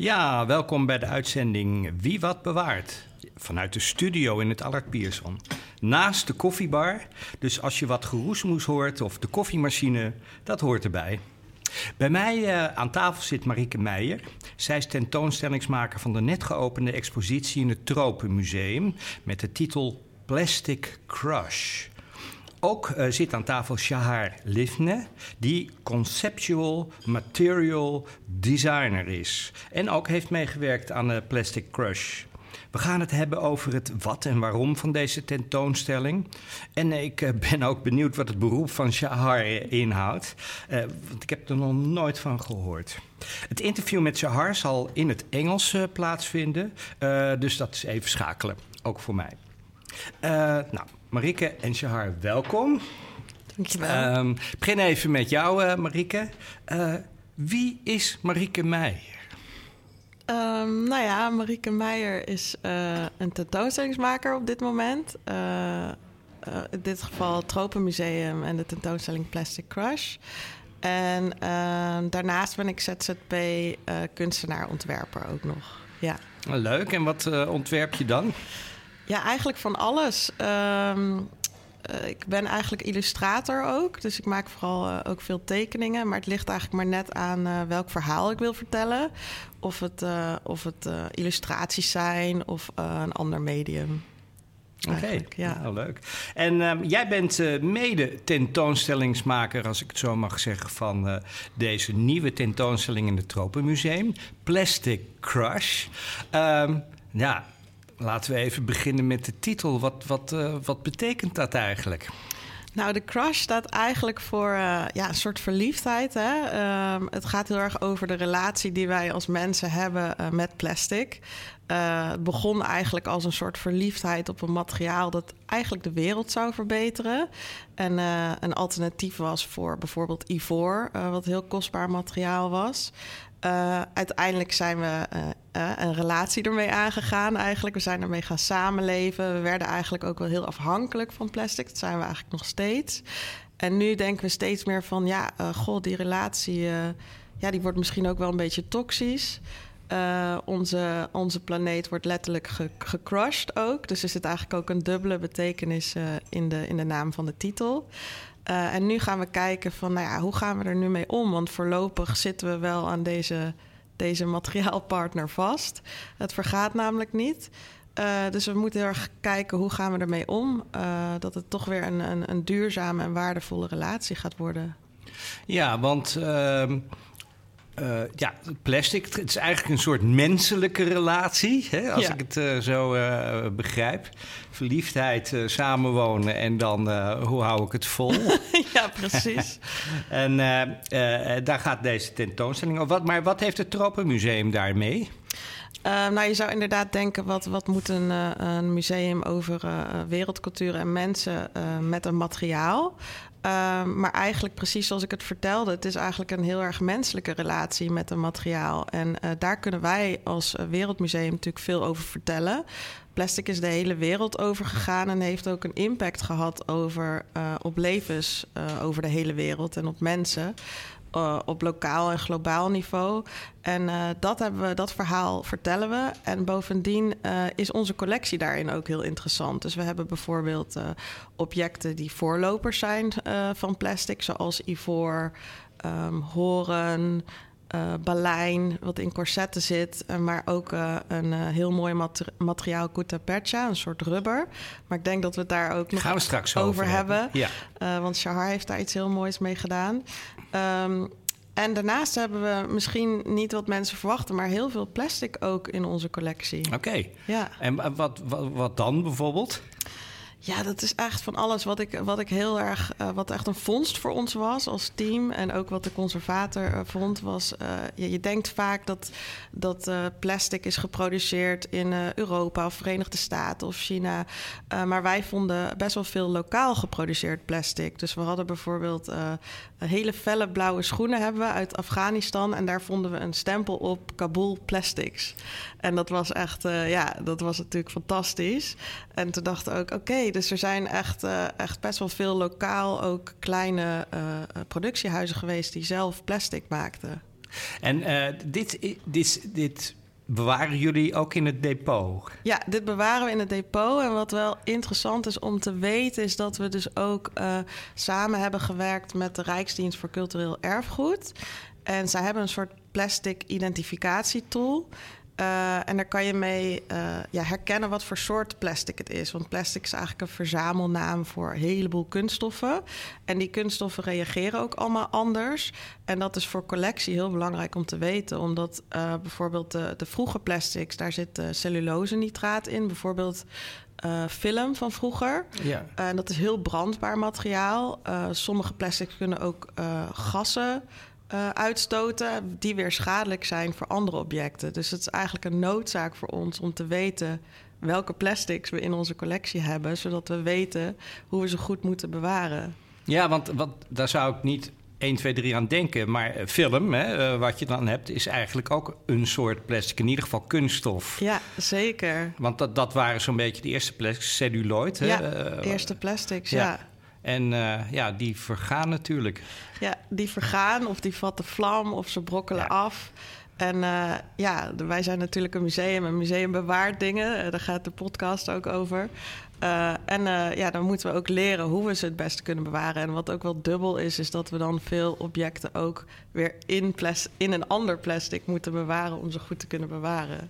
Ja, welkom bij de uitzending Wie Wat Bewaart. Vanuit de studio in het Allard Pierson. Naast de koffiebar. Dus als je wat geroesmoes hoort of de koffiemachine, dat hoort erbij. Bij mij uh, aan tafel zit Marieke Meijer. Zij is tentoonstellingsmaker van de net geopende expositie in het Tropenmuseum met de titel Plastic Crush. Ook uh, zit aan tafel Shahar Livne, die conceptual material designer is. En ook heeft meegewerkt aan de Plastic Crush. We gaan het hebben over het wat en waarom van deze tentoonstelling. En ik uh, ben ook benieuwd wat het beroep van Shahar inhoudt. Want ik heb er nog nooit van gehoord. Het interview met Shahar zal in het Engels plaatsvinden. dus dat is even schakelen, ook voor mij. nou, Marike en Shahar, welkom. Dankjewel. Um, ik begin even met jou, uh, Marike. Uh, wie is Marike Meijer? Um, nou ja, Marieke Meijer is uh, een tentoonstellingsmaker op dit moment. in dit geval het Tropenmuseum en de tentoonstelling Plastic Crush. En ehm, daarnaast ben ik ZZP kunstenaar-ontwerper ook nog. Ja. Leuk, en wat ontwerp je dan? Ja, eigenlijk van alles. Um, uh, ik ben eigenlijk illustrator ook. Dus ik maak vooral uh, ook veel tekeningen. Maar het ligt eigenlijk maar net aan uh, welk verhaal ik wil vertellen. Of het, of het illustraties zijn of een ander medium. Oké, okay. ja. Nou, leuk. En um, jij bent mede tentoonstellingsmaker, als ik het zo mag zeggen, van deze nieuwe tentoonstelling in het Tropenmuseum, Plastic Crush. Um, ja, Laten we even beginnen met de titel. Wat, wat, uh, wat betekent dat eigenlijk? Nou, de crush staat eigenlijk voor uh, ja, een soort verliefdheid. Hè? Um, het gaat heel erg over de relatie die wij als mensen hebben uh, met plastic. het begon eigenlijk als een soort verliefdheid op een materiaal dat eigenlijk de wereld zou verbeteren. En een alternatief was voor bijvoorbeeld ivoor, wat heel kostbaar materiaal was. Uh, uiteindelijk zijn we uh, uh, een relatie ermee aangegaan eigenlijk. We zijn ermee gaan samenleven. We werden eigenlijk ook wel heel afhankelijk van plastic. Dat zijn we eigenlijk nog steeds. En nu denken we steeds meer van... ja, god, die relatie ja, die wordt misschien ook wel een beetje toxisch. onze, onze planeet wordt letterlijk ge gecrushed ook. Dus er zit eigenlijk ook een dubbele betekenis in, de, in de naam van de titel... Uh, en nu gaan we kijken van, nou ja, hoe gaan we er nu mee om? Want voorlopig zitten we wel aan deze, deze materiaalpartner vast. Het vergaat namelijk niet. Uh, dus we moeten heel erg kijken hoe gaan we ermee om. Uh, dat het toch weer een, een, een, duurzame en waardevolle relatie gaat worden. Ja, want uh, uh, ja, plastic, het is eigenlijk een soort menselijke relatie, hè, als Ja. ik het uh, zo uh, begrijp. Verliefdheid, samenwonen en dan hoe hou ik het vol? ja, precies. en daar gaat deze tentoonstelling over. Wat, maar wat heeft het Tropenmuseum daarmee? Uh, nou, je zou inderdaad denken, wat, wat moet een, uh, een museum over uh, wereldcultuur en mensen met een materiaal? Maar eigenlijk precies zoals ik het vertelde, het is eigenlijk een heel erg menselijke relatie met een materiaal. En daar kunnen wij als Wereldmuseum natuurlijk veel over vertellen. Plastic is de hele wereld over gegaan en heeft ook een impact gehad over, op levens over de hele wereld en op mensen. Uh, op lokaal en globaal niveau. En uh, dat, hebben we, dat verhaal vertellen we. En bovendien uh, is onze collectie daarin ook heel interessant. Dus we hebben bijvoorbeeld objecten die voorlopers zijn van plastic, zoals ivoor, um, horen. Uh, balijn, wat in corsetten zit, uh, maar ook uh, een heel mooi mat materiaal Kutapercha, een soort rubber. Maar ik denk dat we het daar ook nog Gaan we straks over, over hebben. Ja. want Shahar heeft daar iets heel moois mee gedaan. Um, en daarnaast hebben we misschien niet wat mensen verwachten, maar heel veel plastic ook in onze collectie. Oké. Ja. En wat, wat, wat dan bijvoorbeeld? Ja, dat is echt van alles wat ik, wat ik heel erg, uh, wat echt een vondst voor ons was als team. En ook wat de conservator uh, vond, was: uh, je, je, denkt vaak dat, dat plastic is geproduceerd in Europa of Verenigde Staten of China. maar wij vonden best wel veel lokaal geproduceerd plastic. Dus we hadden bijvoorbeeld hele felle blauwe schoenen hebben we uit Afghanistan. En daar vonden we een stempel op Kabul Plastics. En dat was echt, ja, dat was natuurlijk fantastisch. En toen dachten we ook: oké dus er zijn echt, uh, echt best wel veel lokaal ook kleine uh, productiehuizen geweest die zelf plastic maakten. En dit, dit, dit bewaren jullie ook in het depot? Ja, dit bewaren we in het depot. En wat wel interessant is om te weten, is dat we dus ook samen hebben gewerkt met de Rijksdienst voor Cultureel Erfgoed. En zij hebben een soort plastic identificatietool. Uh, en daar kan je mee uh, ja, herkennen wat voor soort plastic het is. Want plastic is eigenlijk een verzamelnaam voor een heleboel kunststoffen. En die kunststoffen reageren ook allemaal anders. En dat is voor collectie heel belangrijk om te weten. Omdat uh, bijvoorbeeld de, de, vroege plastics, daar zit cellulose-nitraat in. Bijvoorbeeld film van vroeger. Ja. En dat is heel brandbaar materiaal. sommige plastics kunnen ook gassen uh, uitstoten die weer schadelijk zijn voor andere objecten. Dus het is eigenlijk een noodzaak voor ons om te weten welke plastics we in onze collectie hebben, zodat we weten hoe we ze goed moeten bewaren. Ja, want, want daar zou ik niet 1, 2, 3 aan denken. Maar eh, film, hè, eh, wat je dan hebt, is eigenlijk ook een soort plastic. In ieder geval kunststof. Ja, zeker. Want dat, dat waren zo'n beetje de eerste plastics, celluloid. Hè? Ja, eerste plastics, ja. ja. En uh, ja, die vergaan natuurlijk. Ja, die vergaan of die vatten vlam of ze brokkelen af. En uh, ja, wij zijn natuurlijk een museum. Een museum bewaart dingen. Uh, daar gaat de podcast ook over. en ja, dan moeten we ook leren hoe we ze het beste kunnen bewaren. En wat ook wel dubbel is, is dat we dan veel objecten ook weer in, in een ander plastic moeten bewaren om ze goed te kunnen bewaren.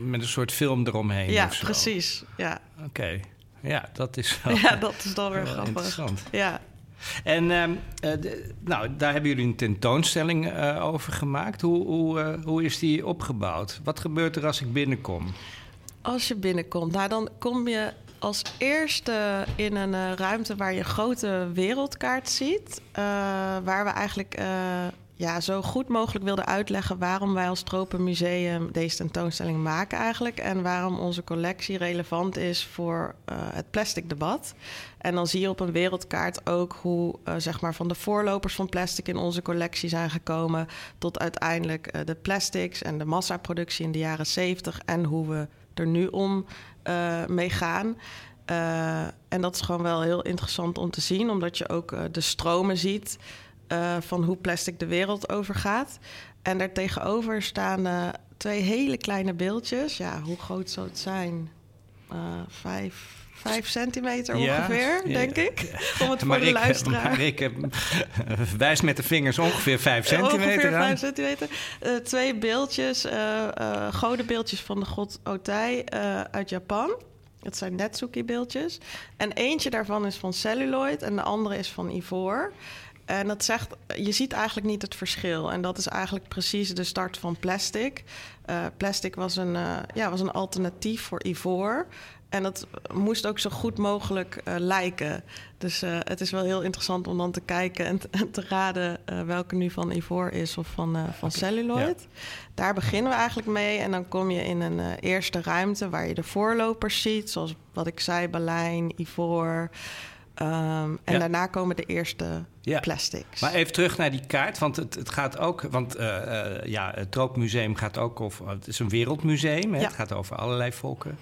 Met een soort film eromheen. Ja, precies. Ja. Oké. Ja, dat is wel, Ja, dat is dan weer grappig. Interessant. Ja. En uh, nou, daar hebben jullie een tentoonstelling uh, over gemaakt. Hoe, hoe, uh, hoe is die opgebouwd? Wat gebeurt er als ik binnenkom? Als je binnenkomt, nou dan kom je als eerste in een ruimte waar je een grote wereldkaart ziet. waar we eigenlijk ja, zo goed mogelijk wilde uitleggen waarom wij als Tropenmuseum deze tentoonstelling maken eigenlijk. En waarom onze collectie relevant is voor uh, het plastic debat. En dan zie je op een wereldkaart ook hoe uh, zeg maar van de voorlopers van plastic in onze collectie zijn gekomen. Tot uiteindelijk uh, de plastics en de massaproductie in de jaren 70 en hoe we er nu om mee gaan. en dat is gewoon wel heel interessant om te zien, omdat je ook de stromen ziet. Uh, van hoe plastic de wereld overgaat. En daartegenover staan uh, twee hele kleine beeldjes. Ja, hoe groot zou het zijn? Uh, vijf, vijf centimeter ongeveer, ja, denk ik. Om het voor de luisteraar. Maar ik wijs met de vingers ongeveer vijf centimeter Ongeveer vijf centimeter. twee beeldjes, godenbeeldjes van de god Otai uit Japan. Het zijn Netsuki-beeldjes. En eentje daarvan is van celluloid en de andere is van ivoor. En dat zegt, je ziet eigenlijk niet het verschil. En dat is eigenlijk precies de start van plastic. Uh, plastic was een, uh, ja, was een alternatief voor ivoor. En dat moest ook zo goed mogelijk uh, lijken. Dus het is wel heel interessant om dan te kijken en, en te raden welke nu van ivoor is of van, van celluloid. Daar beginnen we eigenlijk mee. En dan kom je in een eerste ruimte waar je de voorlopers ziet, zoals wat ik zei, Berlijn, ivoor. Um, en daarna komen de eerste ja. plastics. Maar even terug naar die kaart, want het, het gaat ook... want uh, uh, ja, het Troopmuseum gaat ook over... het is een wereldmuseum, hè? het gaat over allerlei volken.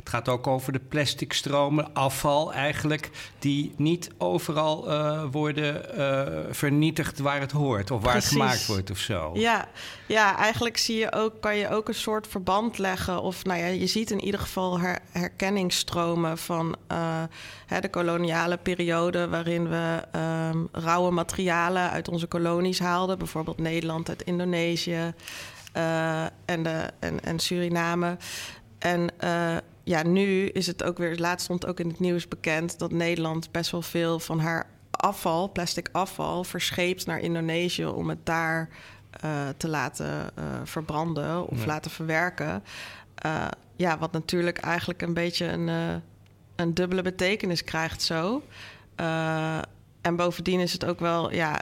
Het gaat ook over de plastic stromen, afval eigenlijk, die niet overal uh, worden uh, vernietigd waar het hoort of waar Precies. het gemaakt wordt of zo. Ja, ja eigenlijk zie je ook, kan je ook een soort verband leggen. Of nou ja, je ziet in ieder geval her, herkenningsstromen van uh, hè, de koloniale periode, waarin we um, rauwe materialen uit onze kolonies haalden, bijvoorbeeld Nederland uit Indonesië. en, de, en, en Suriname. En uh, ja, nu is het ook weer, laatst stond ook in het nieuws bekend dat Nederland best wel veel van haar afval, plastic afval, verscheept naar Indonesië om het daar uh, te laten uh, verbranden of ja. laten verwerken. Uh, ja, wat natuurlijk eigenlijk een beetje een, een dubbele betekenis krijgt zo. En bovendien is het ook wel ja,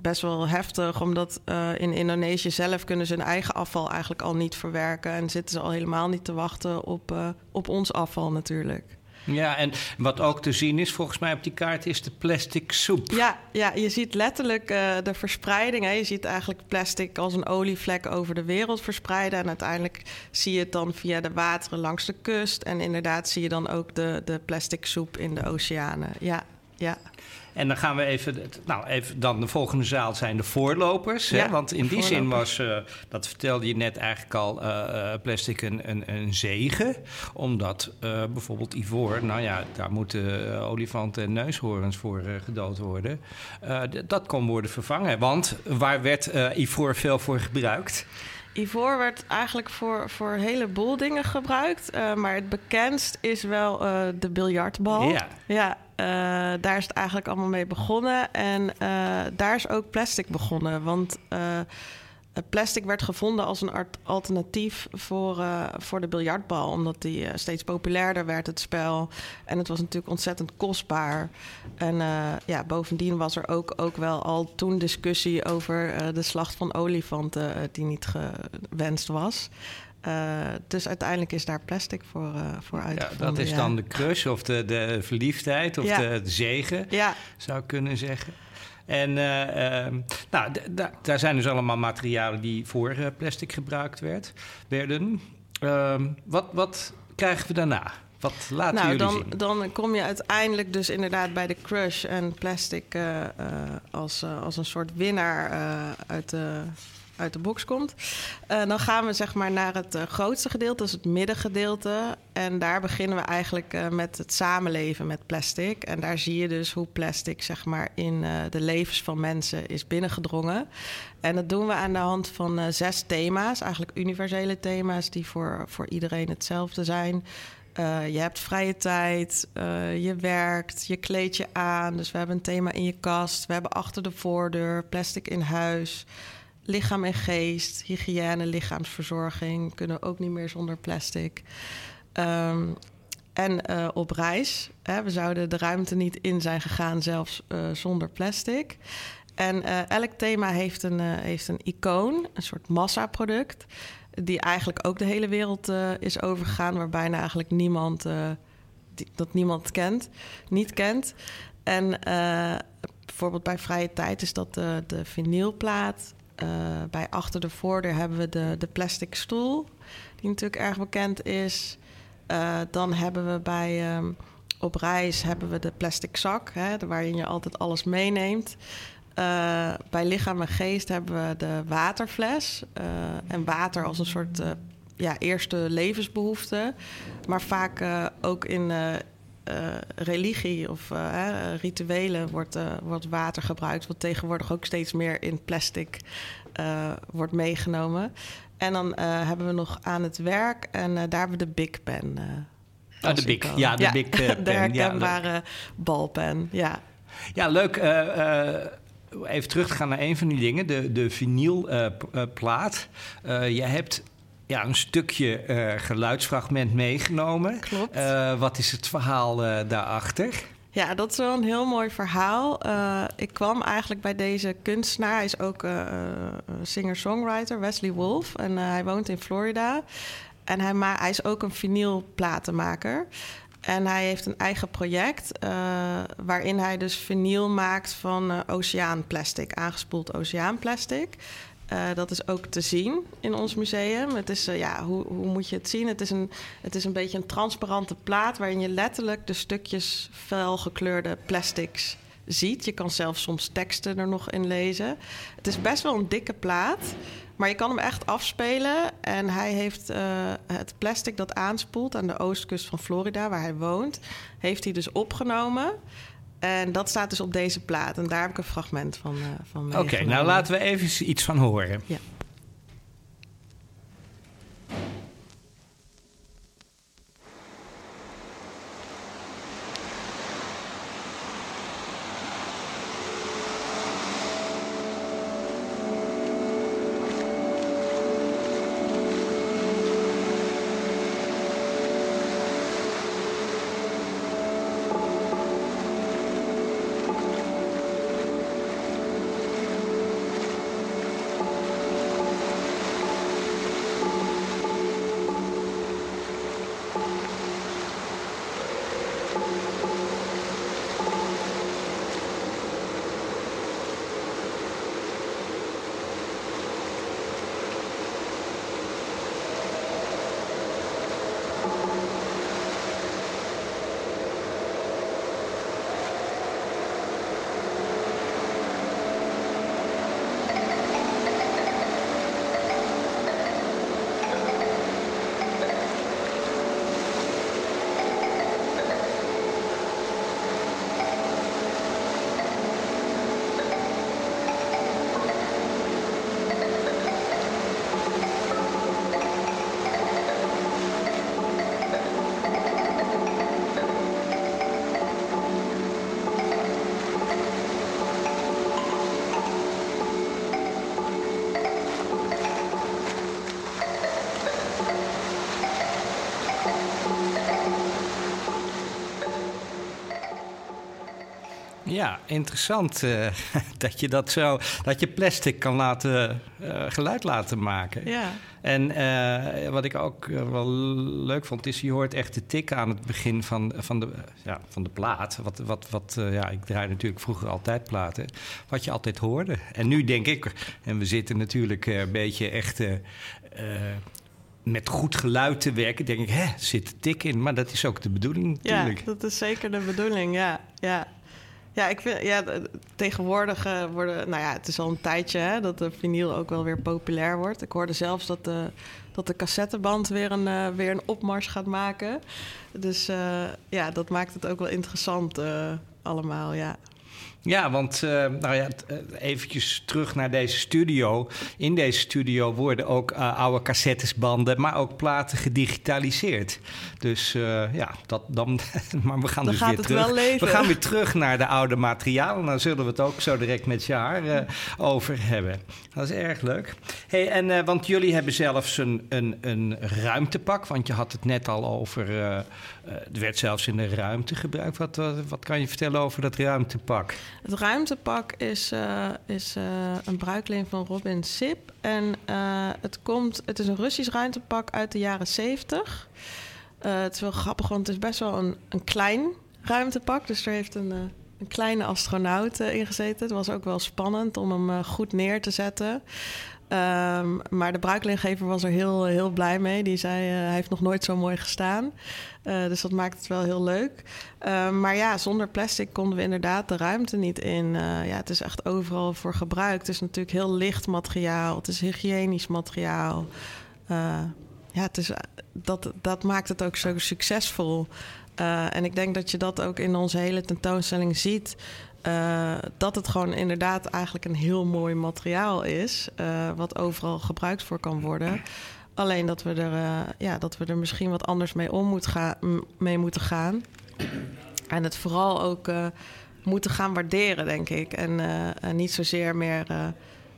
best wel heftig, omdat uh, in Indonesië zelf kunnen ze hun eigen afval eigenlijk al niet verwerken. En zitten ze al helemaal niet te wachten op, uh, op ons afval natuurlijk. Ja, en wat ook te zien is volgens mij op die kaart is de plastic soep. Ja, ja je ziet letterlijk uh, de verspreiding. Hè. Je ziet eigenlijk plastic als een olievlek over de wereld verspreiden. En uiteindelijk zie je het dan via de wateren langs de kust. En inderdaad zie je dan ook de, de plastic soep in de oceanen. Ja, ja. En dan gaan we even, nou even dan de volgende zaal zijn de voorlopers. Ja, hè? Want in die zin was, uh, dat vertelde je net eigenlijk al, uh, plastic een, een, een zegen. Omdat uh, bijvoorbeeld ivoor, nou ja, daar moeten olifanten en neushoorns voor gedood worden. dat kon worden vervangen. Want waar werd ivoor veel voor gebruikt? Ivoor werd eigenlijk voor, voor een heleboel dingen gebruikt. Uh, maar het bekendst is wel uh, de biljartbal. Ja. ja uh, daar is het eigenlijk allemaal mee begonnen. En daar is ook plastic begonnen. Want plastic werd gevonden als een alternatief voor, uh, voor de biljartbal. Omdat die uh, steeds populairder werd, het spel. En het was natuurlijk ontzettend kostbaar. En uh, ja, bovendien was er ook, ook wel al toen discussie over de slacht van olifanten... die niet gewenst was. dus uiteindelijk is daar plastic voor, voor uitgevonden. Ja, dat is ja. dan de crush of de, de verliefdheid of ja. de, de zegen, ja. zou ik kunnen zeggen. En uh, uh, nou, daar zijn dus allemaal materialen die voor uh, plastic gebruikt werd, werden. Ehm, wat, wat krijgen we daarna? Wat laten nou, jullie dan, zien? Dan kom je uiteindelijk dus inderdaad bij de crush en plastic uh, als, als een soort winnaar uit de uit de box komt. Uh, dan gaan we zeg maar naar het uh, grootste gedeelte, is het middengedeelte. En daar beginnen we eigenlijk uh, met het samenleven met plastic. En daar zie je dus hoe plastic zeg maar in de levens van mensen is binnengedrongen. En dat doen we aan de hand van zes thema's, eigenlijk universele thema's die voor, voor iedereen hetzelfde zijn. je hebt vrije tijd, je werkt, je kleed je aan. Dus we hebben een thema in je kast. We hebben achter de voordeur, plastic in huis lichaam en geest, hygiëne, lichaamsverzorging kunnen ook niet meer zonder plastic. Um, en uh, op reis. Hè, we zouden de ruimte niet in zijn gegaan, zelfs uh, zonder plastic. En uh, elk thema heeft een, heeft een icoon, een soort massaproduct. Die eigenlijk ook de hele wereld is overgegaan, waar bijna eigenlijk niemand, dat niemand kent, niet kent. En bijvoorbeeld bij vrije tijd is dat de, de vinylplaat. Uh, bij achter de voordeur hebben we de, de plastic stoel, die natuurlijk erg bekend is. Uh, dan hebben we bij um, op reis hebben we de plastic zak, hè, waarin je altijd alles meeneemt. Uh, bij lichaam en geest hebben we de waterfles. en water als een soort ja, eerste levensbehoefte. Maar vaak ook in uh, religie of uh, rituelen wordt, uh, wordt water gebruikt, wat tegenwoordig ook steeds meer in plastic wordt meegenomen. En dan hebben we nog aan het werk en daar hebben we de Big Pen. Ah, de Big, ja, de ja, Big Pen. de herkenbare ja, balpen, ja. Ja, leuk. even terug te gaan naar een van die dingen, de, de vinylplaat. je hebt ja, een stukje uh, geluidsfragment meegenomen. Klopt. Uh, wat is het verhaal uh, daarachter? Ja, dat is wel een heel mooi verhaal. ik kwam eigenlijk bij deze kunstenaar. Hij is ook singer-songwriter, Wesley Wolf. En hij woont in Florida. En hij, ma hij is ook een vinylplatenmaker. En hij heeft een eigen project waarin hij dus vinyl maakt van oceaanplastic, aangespoeld oceaanplastic. Uh, dat is ook te zien in ons museum. Het is, uh, ja, hoe, hoe moet je het zien? Het is, een, het is een beetje een transparante plaat waarin je letterlijk de stukjes felgekleurde plastics ziet. Je kan zelfs soms teksten er nog in lezen. Het is best wel een dikke plaat, maar je kan hem echt afspelen. En hij heeft uh, het plastic dat aanspoelt aan de oostkust van Florida, waar hij woont, heeft hij dus opgenomen. En dat staat dus op deze plaat. En daar heb ik een fragment van, uh, van Oké, okay, nou laten we even iets van horen. Ja. Ja, interessant uh, dat je dat zo, dat je plastic kan laten, uh, geluid laten maken. Ja. En uh, wat ik ook wel leuk vond, is je hoort echt de tik aan het begin van, van, de, ja, van de plaat. Wat, wat, wat ja, ik draai natuurlijk vroeger altijd platen, wat je altijd hoorde. En nu denk ik, en we zitten natuurlijk een beetje echt met goed geluid te werken, denk ik, hè, zit tik in. Maar dat is ook de bedoeling natuurlijk. Ja, dat is zeker de bedoeling, ja. ja. Ja, ik vind, ja, tegenwoordig uh, worden, nou ja, het is al een tijdje hè, dat de vinyl ook wel weer populair wordt. Ik hoorde zelfs dat de, dat de cassetteband weer een, uh, weer een opmars gaat maken. Dus uh, ja, dat maakt het ook wel interessant allemaal, ja. Ja, want uh, nou ja, eh, eventjes terug naar deze studio. In deze studio worden ook uh, oude cassettesbanden, maar ook platen gedigitaliseerd. Dus uh, ja, dat, dan, maar we gaan dan dus weer terug. We gaan weer terug naar de oude materialen. Dan zullen we het ook zo direct met jaar over hebben. Dat is erg leuk. Hey, en, want jullie hebben zelfs een, een, een ruimtepak, want je had het net al over. Er werd zelfs in de ruimte gebruikt. Wat, wat, wat kan je vertellen over dat ruimtepak? Het ruimtepak is, uh, is een bruikleen van Robin Sip. En het, komt, het is een Russisch ruimtepak uit de jaren 70. het is wel grappig, want het is best wel een, een klein ruimtepak. Dus er heeft een, een kleine astronaut in gezeten. Het was ook wel spannend om hem goed neer te zetten. Um, maar de bruikleengever was er heel, heel blij mee. Die zei, uh, hij heeft nog nooit zo mooi gestaan. Uh, dus dat maakt het wel heel leuk. Uh, maar ja, zonder plastic konden we inderdaad de ruimte niet in. ja, het is echt overal voor gebruik. Het is natuurlijk heel licht materiaal. Het is hygiënisch materiaal. ja, het is, dat, dat maakt het ook zo succesvol. en ik denk dat je dat ook in onze hele tentoonstelling ziet. Uh, dat het gewoon inderdaad eigenlijk een heel mooi materiaal is. Uh, wat overal gebruikt voor kan worden. Alleen dat we er, uh, ja, dat we er misschien wat anders mee om moet gaan, mee moeten gaan. En het vooral ook moeten gaan waarderen, denk ik. En, en niet zozeer meer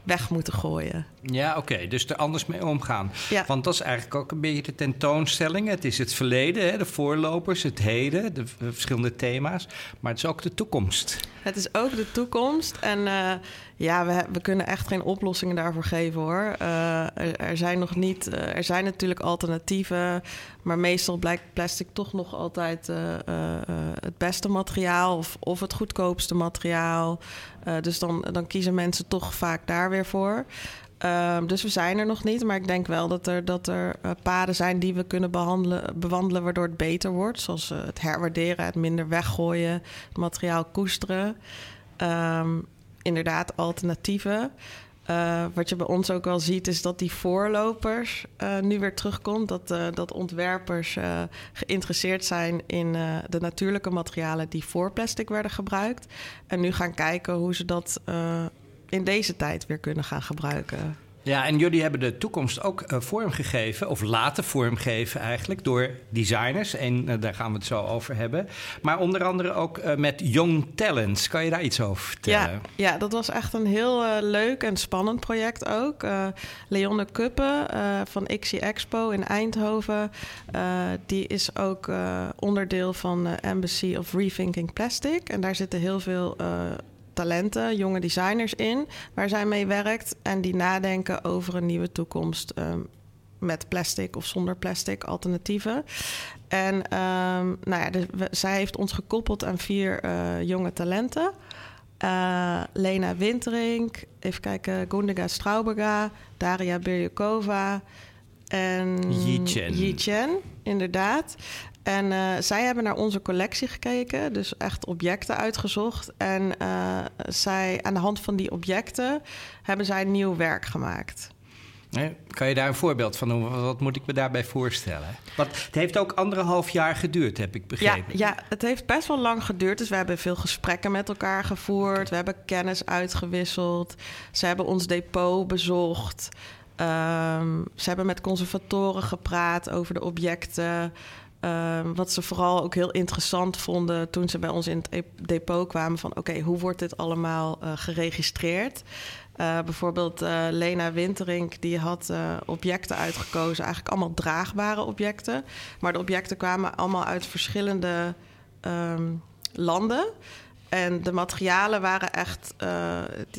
weg moeten gooien. Ja, oké. Dus er anders mee omgaan. Ja. Want dat is eigenlijk ook een beetje de tentoonstelling. Het is het verleden, hè, de voorlopers, het heden, de verschillende thema's. Maar het is ook de toekomst. Het is ook de toekomst. En uh, ja, we, we, kunnen echt geen oplossingen daarvoor geven hoor. Uh, er, er, zijn nog niet. Uh, er zijn natuurlijk alternatieven. Maar meestal blijkt plastic toch nog altijd het beste materiaal. Of, of het goedkoopste materiaal. dus dan, dan kiezen mensen toch vaak daar weer voor. Um, dus we zijn er nog niet. Maar ik denk wel dat er, dat er uh, paden zijn die we kunnen behandelen, bewandelen waardoor het beter wordt. Zoals uh, het herwaarderen, het minder weggooien, materiaal koesteren. Um, inderdaad, alternatieven. Uh, wat je bij ons ook wel ziet, is dat die voorlopers nu weer terugkomt. Dat, dat ontwerpers geïnteresseerd zijn in de natuurlijke materialen die voor plastic werden gebruikt. En nu gaan kijken hoe ze dat in deze tijd weer kunnen gaan gebruiken. Ja, en jullie hebben de toekomst ook uh, vormgegeven, of laten vormgeven eigenlijk, door designers. En uh, daar gaan we het zo over hebben. Maar onder andere ook uh, met Young Talents. Kan je daar iets over vertellen? Ja, ja dat was echt een heel leuk en spannend project ook. Leonne Kuppen van XC Expo in Eindhoven. die is ook onderdeel van Embassy of Rethinking Plastic. En daar zitten heel veel talenten, jonge designers in, waar zij mee werkt en die nadenken over een nieuwe toekomst. Um, met plastic of zonder plastic alternatieven. En um, nou ja, dus zij heeft ons gekoppeld aan vier uh, jonge talenten. Uh, Lena Winterink, even kijken, Gundiga Strauberga, Daria Birjakova en Yi Chen. Yi Chen, inderdaad. En uh, zij hebben naar onze collectie gekeken, dus echt objecten uitgezocht. En uh, zij, aan de hand van die objecten hebben zij nieuw werk gemaakt. Kan je daar een voorbeeld van noemen? Wat moet ik me daarbij voorstellen? Want het heeft ook anderhalf jaar geduurd, heb ik begrepen. Ja, ja, het heeft best wel lang geduurd. Dus we hebben veel gesprekken met elkaar gevoerd. We hebben kennis uitgewisseld. Ze hebben ons depot bezocht. Um, ze hebben met conservatoren gepraat over de objecten. Um, wat ze vooral ook heel interessant vonden toen ze bij ons in het depot kwamen: van oké, hoe wordt dit allemaal uh, geregistreerd? Uh, bijvoorbeeld uh, Lena Winterink, die had objecten uitgekozen, eigenlijk allemaal draagbare objecten. Maar de objecten kwamen allemaal uit verschillende um, landen. En de materialen waren echt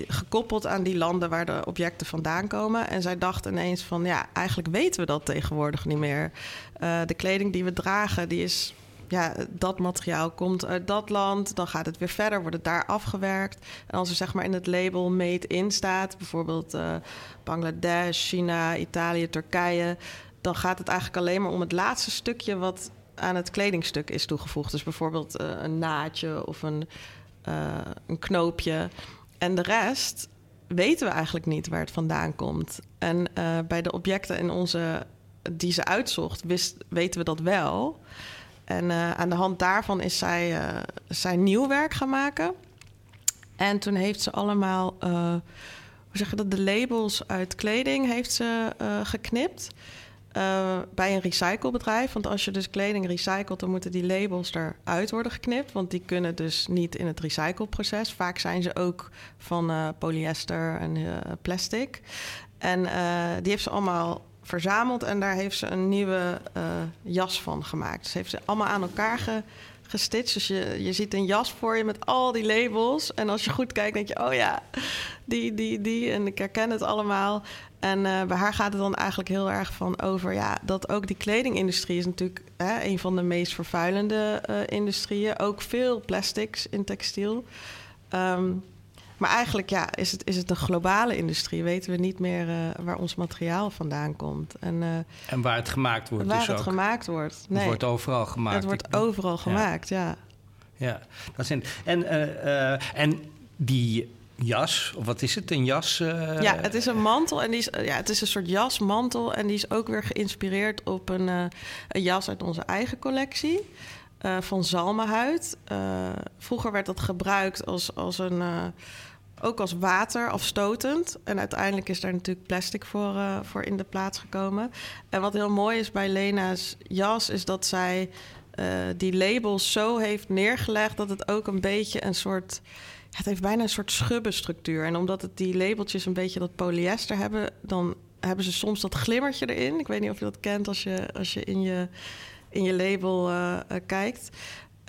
gekoppeld aan die landen waar de objecten vandaan komen. En zij dachten ineens van ja, eigenlijk weten we dat tegenwoordig niet meer. Uh, de kleding die we dragen, die is. Ja, dat materiaal komt uit dat land. Dan gaat het weer verder, wordt het daar afgewerkt. En als er zeg maar in het label made in staat, bijvoorbeeld uh, Bangladesh, China, Italië, Turkije, dan gaat het eigenlijk alleen maar om het laatste stukje wat aan het kledingstuk is toegevoegd. Dus bijvoorbeeld uh, een naadje of een, een knoopje. En de rest weten we eigenlijk niet waar het vandaan komt. En bij de objecten in onze, die ze uitzocht, weten we dat wel. En aan de hand daarvan is zij, zij nieuw werk gaan maken. En toen heeft ze allemaal, hoe zeg je dat, de labels uit kleding heeft ze geknipt. Uh, bij een recyclebedrijf. Want als je dus kleding recycelt, dan moeten die labels eruit worden geknipt. Want die kunnen dus niet in het recycleproces. Vaak zijn ze ook van uh, polyester en uh, plastic. En die heeft ze allemaal verzameld en daar heeft ze een nieuwe jas van gemaakt. Dus heeft ze allemaal aan elkaar ge. Dus je, je ziet een jas voor je met al die labels. En als je goed kijkt, denk je, oh ja, die, die, die. En ik herken het allemaal. En uh, bij haar gaat het dan eigenlijk heel erg van over ja, dat ook die kledingindustrie is natuurlijk hè, een van de meest vervuilende uh, industrieën. Ook veel plastics in textiel. Um, maar eigenlijk ja, is, het, is het een globale industrie. Weten we niet meer uh, waar ons materiaal vandaan komt. En, en waar het gemaakt wordt. Waar dus het ook. gemaakt wordt. Nee. Het wordt overal gemaakt. Het wordt overal gemaakt, ja. Ja. Dat zijn, en, en die jas, of wat is het, een jas? Ja, het is een mantel en die is, ja, het is een soort jasmantel en die is ook weer geïnspireerd op een, een jas uit onze eigen collectie. Uh, van zalmenhuid. vroeger werd dat gebruikt als, als een, ook als water afstotend. En uiteindelijk is daar natuurlijk plastic voor, voor in de plaats gekomen. En wat heel mooi is bij Lena's jas, is dat zij die labels zo heeft neergelegd dat het ook een beetje een soort het heeft bijna een soort schubbenstructuur. En omdat het die labeltjes een beetje dat polyester hebben, dan hebben ze soms dat glimmertje erin. Ik weet niet of je dat kent als je, als je in je, in je label uh, uh, kijkt.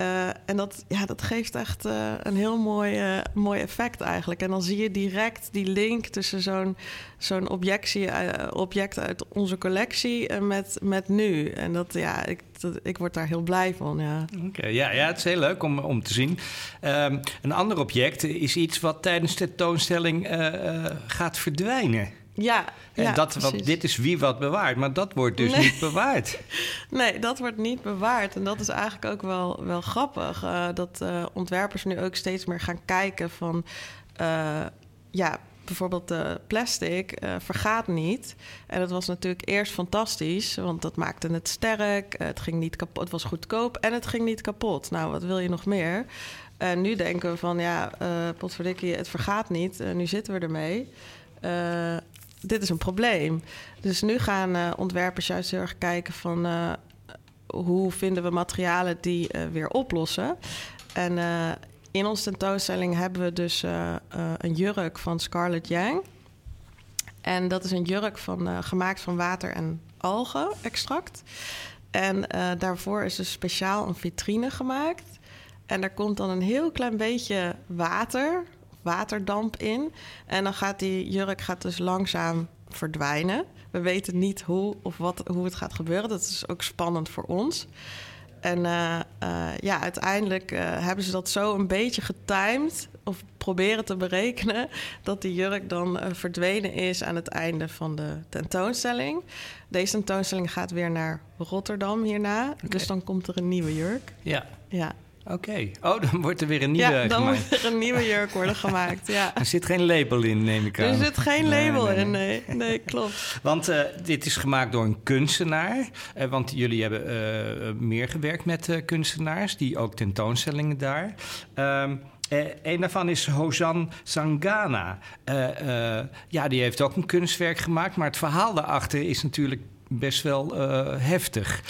Uh, en dat, ja, dat geeft echt een heel mooi, uh, mooi effect eigenlijk. En dan zie je direct die link tussen zo'n zo'n object uit onze collectie en met, met nu. En dat, ja, ik, dat, ik word daar heel blij van. Ja. Ja, ja, het is heel leuk om, om te zien. Um, een ander object is iets wat tijdens de tentoonstelling gaat verdwijnen. Ja, en ja, dat, wat, dit is wie wat bewaart, maar dat wordt dus Nee. niet bewaard. Nee, dat wordt niet bewaard. En dat is eigenlijk ook wel, wel grappig. eh, dat eh, ontwerpers nu ook steeds meer gaan kijken van... eh, ja, bijvoorbeeld de plastic vergaat niet. En dat was natuurlijk eerst fantastisch, want dat maakte het sterk. het ging niet kapot, het was goedkoop en het ging niet kapot. Nou, wat wil je nog meer? En nu denken we van, ja, eh potverdikkie, het vergaat niet. Nu zitten we ermee. Dit is een probleem. Dus nu gaan eh, ontwerpers juist heel erg kijken van... eh, hoe vinden we materialen die eh, weer oplossen. En in onze tentoonstelling hebben we dus een jurk van Scarlett Yang. En dat is een jurk van, gemaakt van water en algen-extract. En daarvoor is dus speciaal een vitrine gemaakt. En daar komt dan een heel klein beetje water, waterdamp in. En dan gaat die jurk gaat dus langzaam verdwijnen. We weten niet hoe of wat, hoe het gaat gebeuren. Dat is ook spannend voor ons. En eh, eh, ja, uiteindelijk eh, hebben ze dat zo een beetje getimed of proberen te berekenen dat die jurk dan verdwenen is aan het einde van de tentoonstelling. Deze tentoonstelling gaat weer naar Rotterdam hierna, dus dan komt er een nieuwe jurk. Ja, Ja, oké. Oh, dan wordt er weer een nieuwe ja dan gemaakt. moet er een nieuwe jurk worden gemaakt. Ja. Er zit geen label in, neem ik aan. Er zit geen Nee, label nee, in, nee. nee. Nee, klopt. Want eh, dit is gemaakt door een kunstenaar. Eh, want jullie hebben eh, meer gewerkt met kunstenaars, die ook tentoonstellingen daar. Eh, een daarvan is Hozan Sangana. Ja, die heeft ook een kunstwerk gemaakt, maar het verhaal daarachter is natuurlijk best wel heftig.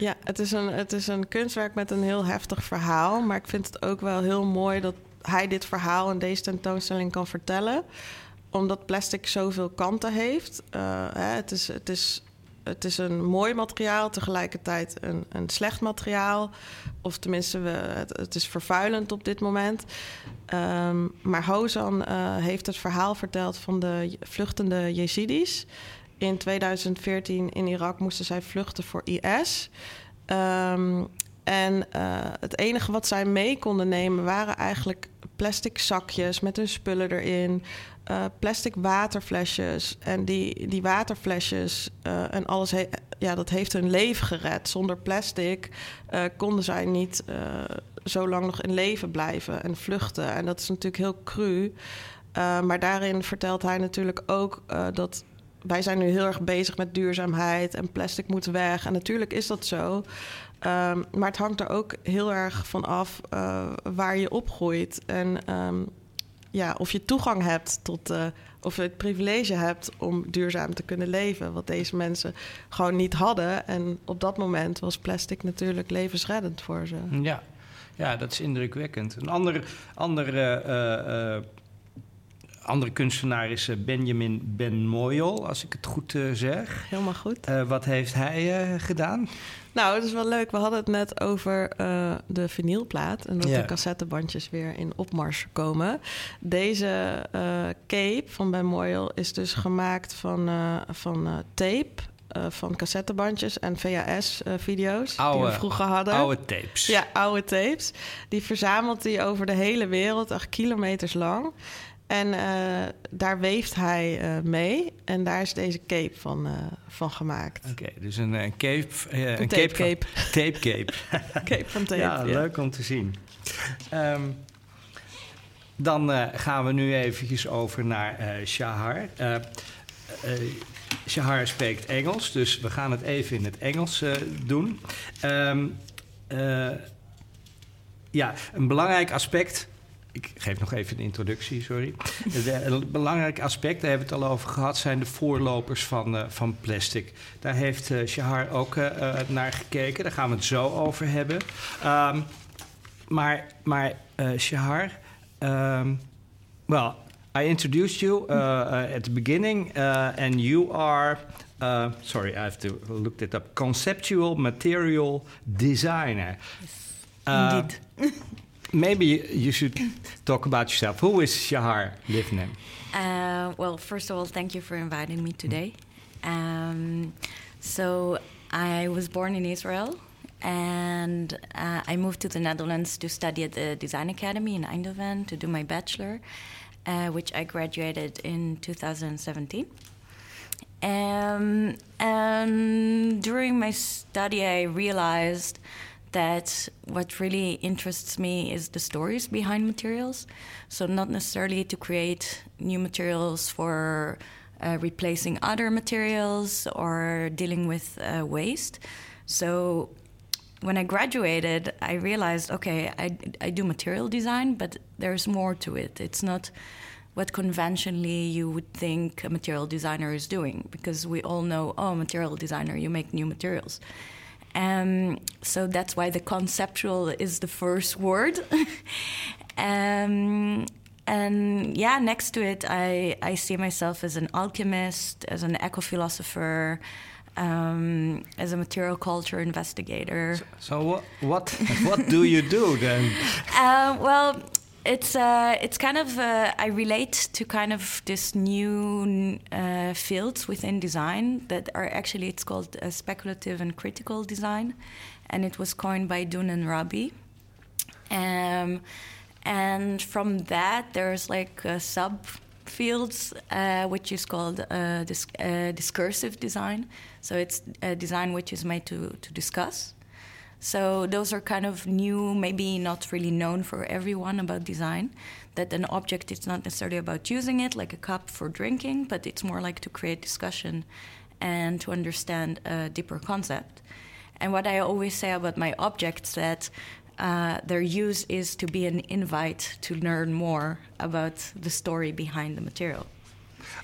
Ja, het is, een, het is een kunstwerk met een heel heftig verhaal. Maar ik vind het ook wel heel mooi dat hij dit verhaal in deze tentoonstelling kan vertellen. Omdat plastic zoveel kanten heeft. Eh, hè, het, is, het is het is een mooi materiaal, tegelijkertijd een, een slecht materiaal. Of tenminste, we, het, is vervuilend op dit moment. Ehm, maar Hozan uh, heeft het verhaal verteld van de vluchtende Jezidis. In 2014 in Irak moesten zij vluchten voor IS. Um, en uh, het enige wat zij mee konden nemen waren eigenlijk plastic zakjes met hun spullen erin. Uh, plastic waterflesjes. En die, die waterflesjes uh, en alles, ja, dat heeft hun leven gered. Zonder plastic konden zij niet zo lang nog in leven blijven en vluchten. En dat is natuurlijk heel cru. maar daarin vertelt hij natuurlijk ook dat wij zijn nu heel erg bezig met duurzaamheid en plastic moet weg. En natuurlijk is dat zo. Um, maar het hangt er ook heel erg van af uh, waar je opgroeit. En um, ja, of je toegang hebt tot, uh, of je het privilege hebt om duurzaam te kunnen leven. Wat deze mensen gewoon niet hadden. En op dat moment was plastic natuurlijk levensreddend voor ze. Ja, ja dat is indrukwekkend. Een ander, andere uh, andere kunstenaar is Benjamin Ben Moyal, als ik het goed uh, zeg. Helemaal goed. Uh, wat heeft hij uh, gedaan? Nou, het is wel leuk. We hadden het net over de vinylplaat en dat de cassettebandjes weer in opmars komen. Deze cape van Ben Moyal is dus gemaakt van, van tape. van cassettebandjes en VHS-video's die we vroeger hadden. Oude tapes. Ja, oude tapes. Die verzamelt hij over de hele wereld, echt kilometers lang. En uh, daar weeft hij uh, mee. En daar is deze cape van, uh, van gemaakt. Oké, okay, dus een, een cape... een, een tape cape. Van, tape cape. cape van tape, ja, ja, leuk om te zien. Um, dan gaan we nu eventjes over naar Shahar. Shahar spreekt Engels, dus we gaan het even in het Engels doen. Um, ja, een belangrijk aspect ik geef nog even een introductie, sorry. Een belangrijk aspect, daar hebben we het al over gehad, zijn de voorlopers van, uh, van plastic. Daar heeft uh, Shahar ook uh, naar gekeken, daar gaan we het zo over hebben. Um, maar maar Shahar, um, well, I introduced you at the beginning, and you are. Sorry, I have to look that up. Conceptual material designer. Yes, indeed. maybe you should talk about yourself. Who is Shahar Livnem? Uh, well, first of all, thank you for inviting me today. Um, so, I was born in Israel and uh, I moved to the Netherlands to study at the Design Academy in Eindhoven to do my bachelor, uh, which I graduated in 2017. Um, and during my study, I realized that what really interests me is the stories behind materials. So, not necessarily to create new materials for uh, replacing other materials or dealing with uh, waste. So, when I graduated, I realized okay, I, I do material design, but there's more to it. It's not what conventionally you would think a material designer is doing because we all know, oh, material designer, you make new materials. Um, so that's why the conceptual is the first word. um, and yeah, next to it, I, I see myself as an alchemist, as an eco philosopher, um, as a material culture investigator. So, so what what what do you do then? Uh, well, it's uh, it's kind of uh, I relate to kind of this new uh, fields within design that are actually it's called uh, speculative and critical design, and it was coined by Dun and Rabi. Um, and from that, there's like sub fields, uh, which is called uh, dis discursive design. So it's a design which is made to to discuss. So those are kind of new, maybe not really known for everyone about design. That an object is not necessarily about using it like a cup for drinking, but it's more like to create discussion and to understand a deeper concept. And what I always say about my objects that uh, their use is to be an invite to learn more about the story behind the material.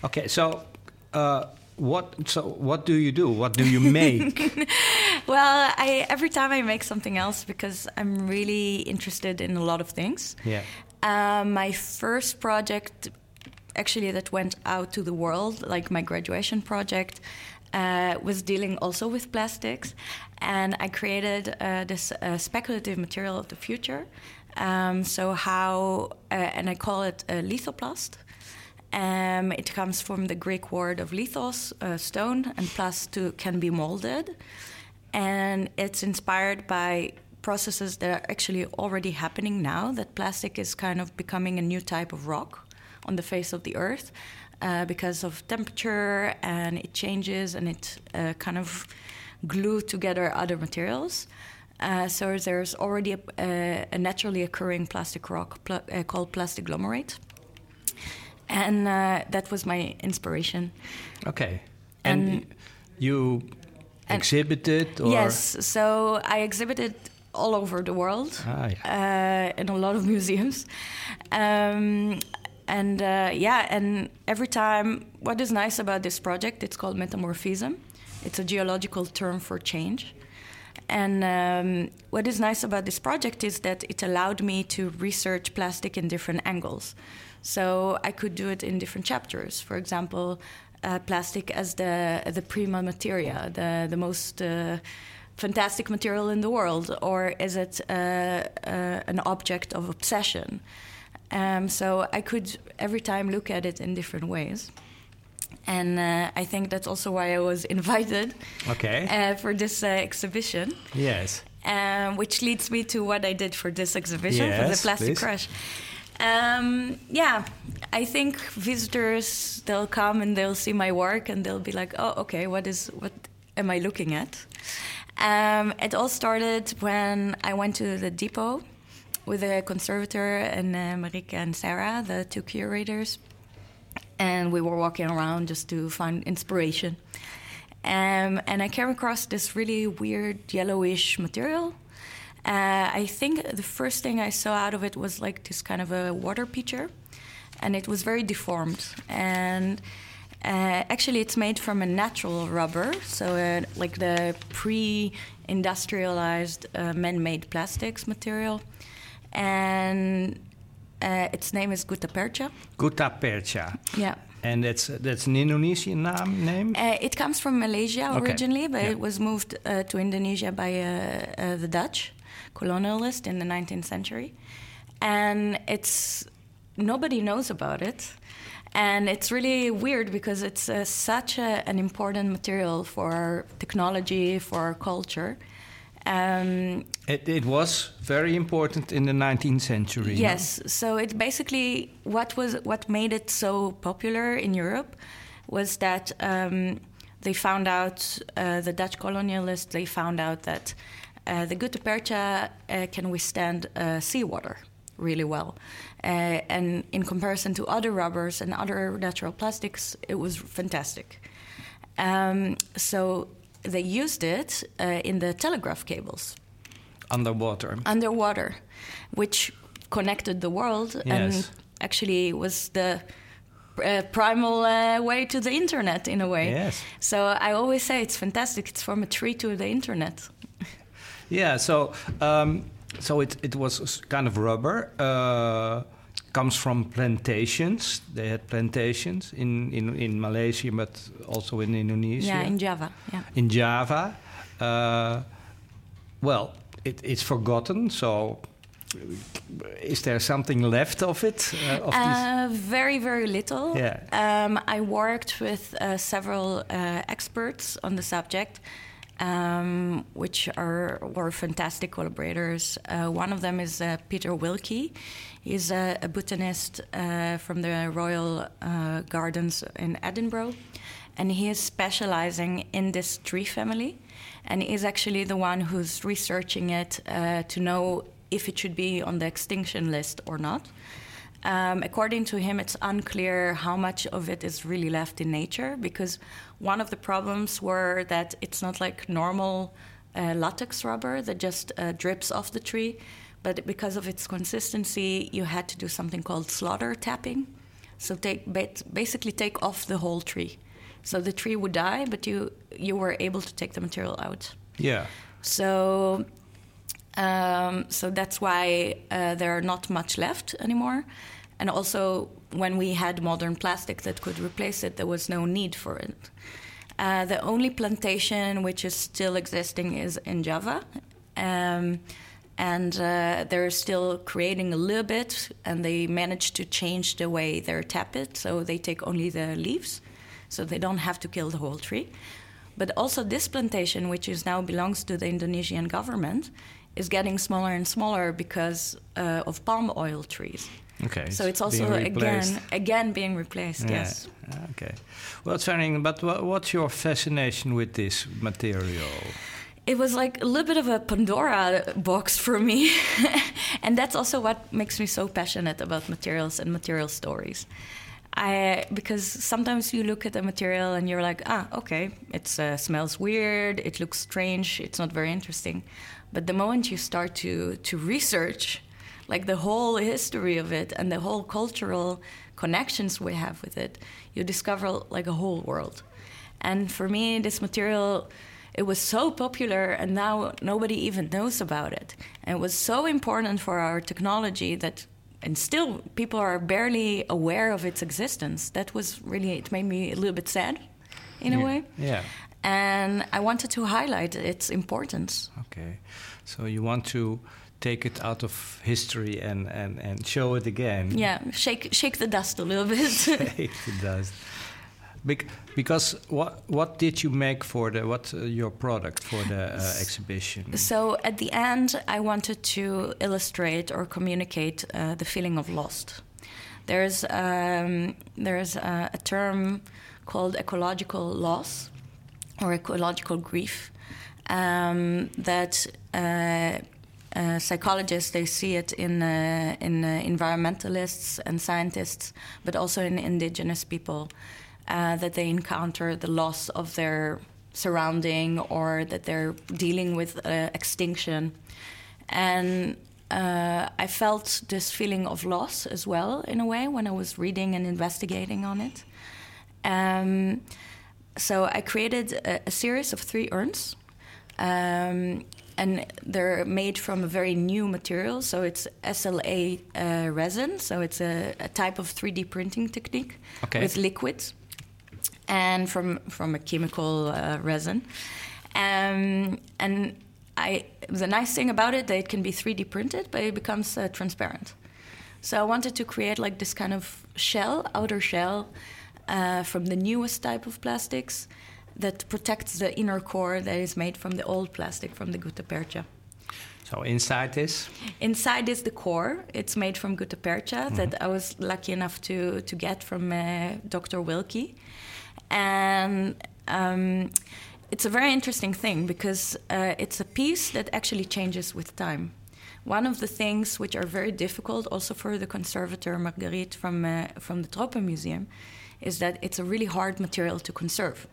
Okay, so. Uh what so what do you do what do you make well i every time i make something else because i'm really interested in a lot of things yeah um, my first project actually that went out to the world like my graduation project uh, was dealing also with plastics, and I created uh, this uh, speculative material of the future. Um, so how, uh, and I call it a lithoplast. Um, it comes from the Greek word of lithos, uh, stone, and plast to, can be molded. And it's inspired by processes that are actually already happening now, that plastic is kind of becoming a new type of rock on the face of the earth uh, because of temperature and it changes and it uh, kind of glue together other materials. Uh, so there's already a, a, a, naturally occurring plastic rock pl uh, called plastic glomerate and uh, that was my inspiration. Okay, and, and you exhibited? Or? Yes, so I exhibited all over the world ah, yeah. uh, in a lot of museums. Um, and uh, yeah, and every time, what is nice about this project? It's called metamorphism. It's a geological term for change. And um, what is nice about this project is that it allowed me to research plastic in different angles. So I could do it in different chapters. For example, uh, plastic as the the prima materia, the the most uh, fantastic material in the world, or is it uh, uh an object of obsession? Um, so I could every time look at it in different ways. And uh, I think that's also why I was invited okay. Uh, for this exhibition. Yes. Um, which leads me to what I did for this exhibition yes, for the Plastic please. Crush. Um, yeah, I think visitors they'll come and they'll see my work and they'll be like, "Oh, okay, what is what am I looking at?" Um, it all started when I went to the depot with a conservator and uh, Marika and Sarah, the two curators, and we were walking around just to find inspiration. Um, and I came across this really weird yellowish material uh, I think the first thing I saw out of it was like this kind of a water pitcher, and it was very deformed. And uh, actually, it's made from a natural rubber, so uh, like the pre-industrialized uh, man-made plastics material, and uh, its name is Gutapercha. Gutapercha. Yeah. And that's that's an Indonesian name. name? Uh, it comes from Malaysia originally, okay. but yeah. it was moved uh, to Indonesia by uh, uh the Dutch colonialist in the 19th century. And it's nobody knows about it. And it's really weird because it's uh, such a, an important material for our technology, for our culture. Um, it, it, was very important in the 19th century. Yes. No? So it basically what was what made it so popular in Europe was that um, they found out uh, the Dutch colonialists. They found out that the Gutapercha uh, can withstand uh, seawater really well. Uh, and in comparison to other rubbers and other natural plastics, it was fantastic. Um, so they used it uh, in the telegraph cables. Underwater. Underwater, which connected the world yes. and actually was the uh, primal uh, way to the internet in a way. Yes. So I always say it's fantastic. It's from a tree to the internet. Yeah, so um, so it it was kind of rubber. Uh, comes from plantations. They had plantations in, in, in Malaysia, but also in Indonesia. Yeah, in Java. Yeah. In Java. Uh, well, it, it's forgotten. So, is there something left of it? Uh, of uh, very, very little. Yeah. Um, I worked with uh, several uh, experts on the subject um, which are were fantastic collaborators. Uh, one of them is uh, Peter Wilkie. He's a, a botanist uh, from the Royal uh, Gardens in Edinburgh, and he is specializing in this tree family, and is actually the one who's researching it uh, to know if it should be on the extinction list or not. Um, according to him, it's unclear how much of it is really left in nature because one of the problems were that it's not like normal uh, latex rubber that just uh, drips off the tree, but because of its consistency, you had to do something called slaughter tapping. So take basically take off the whole tree. So the tree would die, but you you were able to take the material out. Yeah. So um, so that's why uh, there are not much left anymore. And also, when we had modern plastic that could replace it, there was no need for it. Uh, the only plantation which is still existing is in Java. Um, and uh, they're still creating a little bit, and they managed to change the way they tap it, so they take only the leaves, so they don't have to kill the whole tree. But also, this plantation, which is now belongs to the Indonesian government, is getting smaller and smaller because uh, of palm oil trees. Okay. So it's also again again being replaced. Yeah. Yes. Okay. Well, Tsering, but what, what's your fascination with this material? It was like a little bit of a Pandora box for me, and that's also what makes me so passionate about materials and material stories. I because sometimes you look at a material and you're like, ah, okay, it uh, smells weird, it looks strange, it's not very interesting. But the moment you start to to research, like the whole history of it and the whole cultural connections we have with it, you discover like a whole world. And for me, this material, it was so popular, and now nobody even knows about it. And it was so important for our technology that, and still people are barely aware of its existence. That was really, it made me a little bit sad in a way. Yeah. And I wanted to highlight its importance. Okay. So you want to take it out of history and, and, and show it again. Yeah, shake shake the dust a little bit. shake the dust. Bec- because what what did you make for the what uh, your product for the uh, exhibition? So at the end, I wanted to illustrate or communicate uh, the feeling of lost. There's um, there's a, a term called ecological loss or ecological grief um, that uh, psychologists they see it in uh, in uh, environmentalists and scientists, but also in indigenous people uh, that they encounter the loss of their surrounding or that they're dealing with uh, extinction, and. I felt this feeling of loss as well, in a way, when I was reading and investigating on it. Um, so I created a, a, series of three urns. Um, and they're made from a very new material. So it's SLA uh, resin. So it's a, a, type of 3D printing technique okay. with liquids, and from from a chemical uh, resin. Um, and I, the nice thing about it that it can be 3D printed, but it becomes uh, transparent. So I wanted to create like this kind of shell, outer shell, uh, from the newest type of plastics that protects the inner core that is made from the old plastic from the gutta percha. So inside this? Inside is the core. It's made from gutta percha mm-hmm. that I was lucky enough to to get from uh, Dr. Wilkie, and um, it's a very interesting thing because uh, it's a piece that actually changes with time. One of the things which are very difficult, also for the conservator Marguerite from uh, from the Tropen Museum, is that it's a really hard material to conserve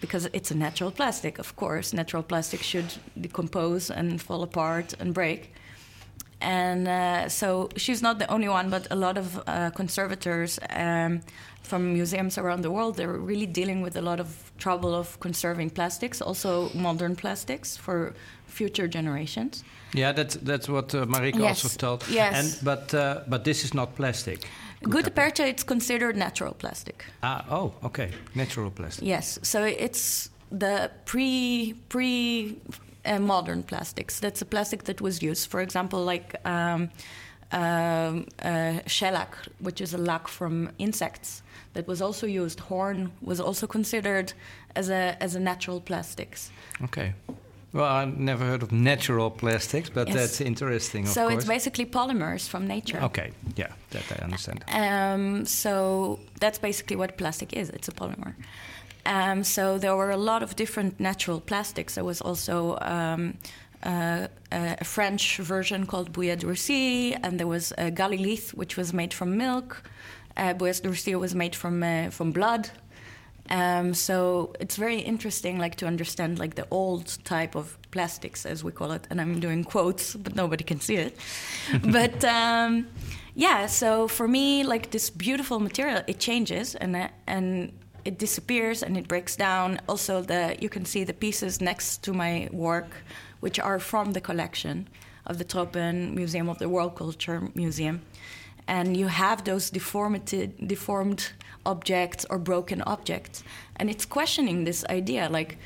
because it's a natural plastic, of course. Natural plastic should decompose and fall apart and break. And uh, so she's not the only one, but a lot of uh, conservators um, from museums around the world, they're really dealing with a lot of trouble of conserving plastics, also modern plastics for future generations. Yeah, that's that's what uh, Marika yes. also told. Yes. And but uh, but this is not plastic. Gutta percha, it's considered natural plastic. Ah, oh, okay, natural plastic. Yes, so it's the pre pre uh, modern plastics. That's a plastic that was used, for example, like um, um, uh, shellac, which is a lac from insects that was also used. Horn was also considered as a as a natural plastics. Okay. Well, I've never heard of natural plastics, but Yes. that's interesting. Of so course. it's basically polymers from nature. Okay, yeah, that I understand. Um, so that's basically what plastic is. It's a polymer. Um, so there were a lot of different natural plastics. There was also um, uh, a French version called Bouillet d'Orsay, and there was a Galilith, which was made from milk. Uh, Bouillet d'Orsay was made from uh, from blood. Um, so it's very interesting, like to understand like the old type of plastics, as we call it. And I'm doing quotes, but nobody can see it. but um, yeah, so for me, like this beautiful material, it changes and uh, and it disappears and it breaks down. Also, the you can see the pieces next to my work, which are from the collection of the Tropen Museum of the World Culture Museum. And you have those deformity, deformed objects or broken objects. And it's questioning this idea like,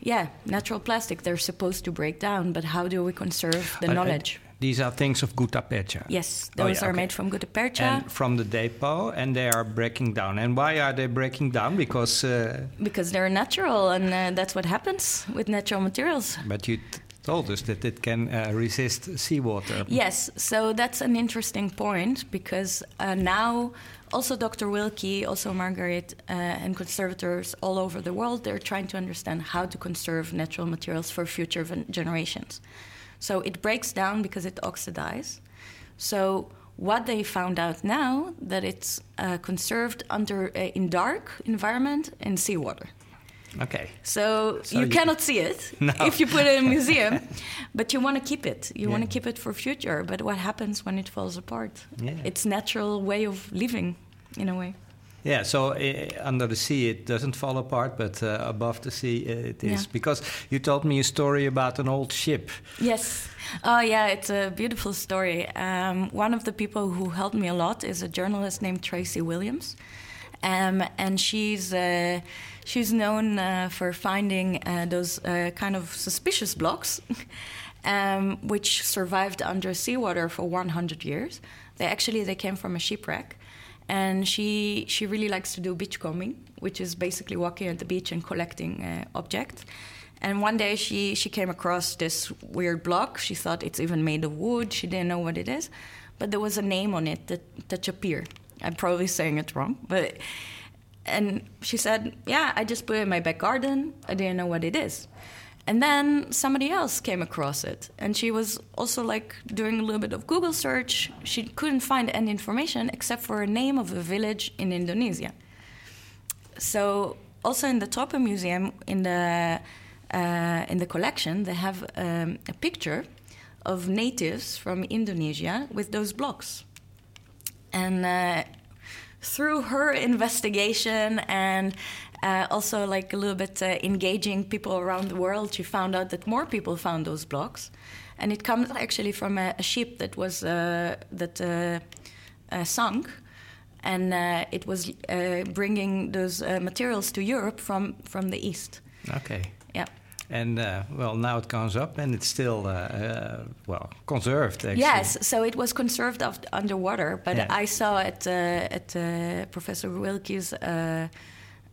yeah, natural plastic, they're supposed to break down, but how do we conserve the Uh, uh, knowledge? these are things of Gutta Percha. Yes, Oh, those yeah, are okay. made from gutta percha And from the depot, and they are breaking down. And why are they breaking down? Because, uh, because they're natural, and uh, that's what happens with natural materials. but you told us that it can uh, resist seawater. Yes, so that's an interesting point because uh, now also Dr. Wilkie, also Margaret, uh, and conservators all over the world, they're trying to understand how to conserve natural materials for future generations. So it breaks down because it oxidizes. So what they found out now that it's uh, conserved under uh, in dark environment in seawater. Okay. So, So you, you- cannot see it No. if you put it in a museum, but you want to keep it. You want to keep it for future. But what happens when it falls apart? Yeah. It's natural way of living, in a way. Yeah, so uh, under the sea it doesn't fall apart, but uh, above the sea uh, it is. Yeah. Because you told me a story about an old ship. Yes. Oh, yeah. It's a beautiful story. Um, one of the people who helped me a lot is a journalist named Tracy Williams, um, and she's uh, she's known uh, for finding uh, those uh, kind of suspicious blocks, um, which survived under seawater for 100 years. They actually they came from a shipwreck, and she she really likes to do beachcombing, which is basically walking at the beach and collecting uh, objects. And one day she, she came across this weird block. She thought it's even made of wood. She didn't know what it is. But there was a name on it that, appeared. I'm probably saying it wrong. But and she said, Yeah, I just put it in my back garden. I didn't know what it is. And then somebody else came across it. And she was also like doing a little bit of Google search. She couldn't find any information except for a name of a village in Indonesia. So also in the Tropen Museum, in the uh, in the collection, they have um, a picture of natives from Indonesia with those blocks. And uh, through her investigation and uh, also like a little bit uh, engaging people around the world, she found out that more people found those blocks. And it comes actually from a, a ship that was uh, that uh, uh, sunk, and uh, it was uh, bringing those uh, materials to Europe from from the east. Okay. Yeah. And uh, well, now it comes up and it's still, uh, uh, well, conserved actually. Yes, so it was conserved of, underwater, but Yeah. I saw at uh, at uh, Professor Wilkie's uh,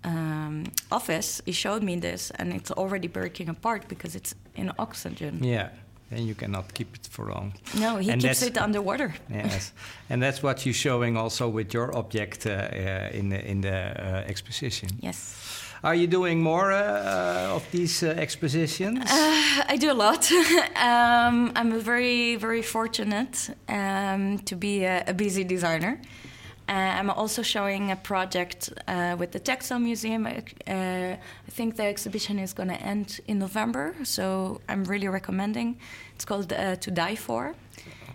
um, office. He showed me this, and it's already breaking apart because it's in oxygen. Yeah. And you cannot keep it for long. No, he And keeps it underwater. Yes, and that's what you're showing also with your object uh, uh, in the in the uh, exposition. Yes, Are you doing more uh, of these uh, expositions? I do a lot. um, I'm very very fortunate um, to be a, a busy designer. Uh, I'm also showing a project uh, with the Textile Museum. Uh, I think the exhibition is going to end in November, so I'm really recommending. It's called uh, To Die For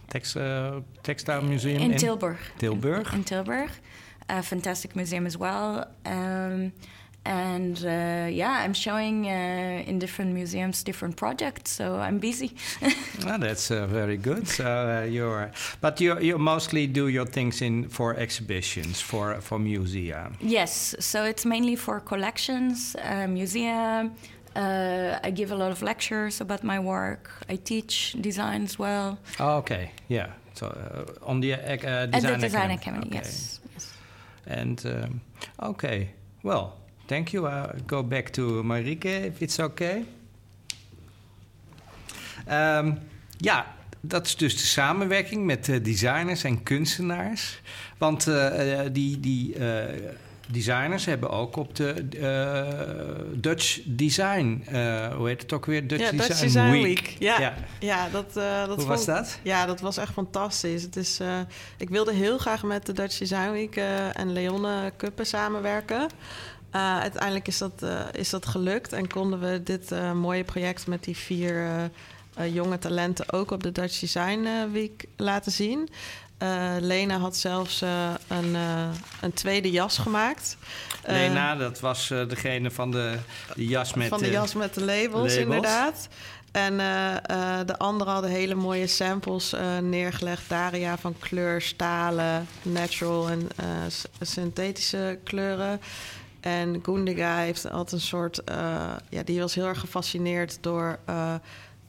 Tex, uh, textile museum in, Tilburg. Tilburg. In, in Tilburg, a fantastic museum as well. Um, and uh, yeah, I'm showing uh, in different museums different projects, so I'm busy. Ah, that's uh, very good. So uh, you're, but you you mostly do your things in for exhibitions for for musea. Yes, so it's mainly for collections, uh, museum. Uh, I give a lot of lectures about my work. I teach design as well Oh, okay, yeah. So uh, on the design at the Design Academy. Academy. Okay. Yes. yes. And um, okay, well, thank you. I'll go back to Marike if it's okay. Ehm, ja, dat is dus de samenwerking met eh, designers en kunstenaars. Want eh, eh, die, die designers hebben ook op de Dutch Design, hoe heet het ook weer? Dutch ja, Design, Dutch Design Week. Week. Ja, Ja. ja. dat, dat Hoe vond- was dat? Ja, dat was echt fantastisch. Het is, ik wilde heel graag met de Dutch Design Week en Leonne Kuppen samenwerken. Eh, uiteindelijk is dat, eh, is dat gelukt en konden we dit eh, mooie project met die vier jonge talenten ook op de Dutch Design Week laten zien. Lena had zelfs een, een tweede jas gemaakt. Lena, dat was degene van de, de jas met... Van de jas met de labels, labels. inderdaad. En de anderen hadden hele mooie samples neergelegd. Daria van kleur, stalen, natural en synthetische kleuren. En Gundiga heeft altijd een soort... ja, die was heel erg gefascineerd door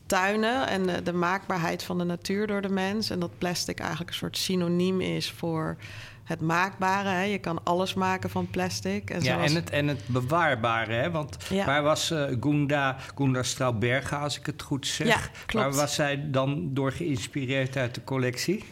tuinen en de, de, maakbaarheid van de natuur door de mens. En dat plastic eigenlijk een soort synoniem is voor het maakbare. Hè. Je kan alles maken van plastic. En ja, en, het, en het bewaarbare. Hè? Want waar was uh, Gunda, Gunda Strauberga, als ik het goed zeg? Ja, klopt. Waar was zij dan door geïnspireerd uit de collectie?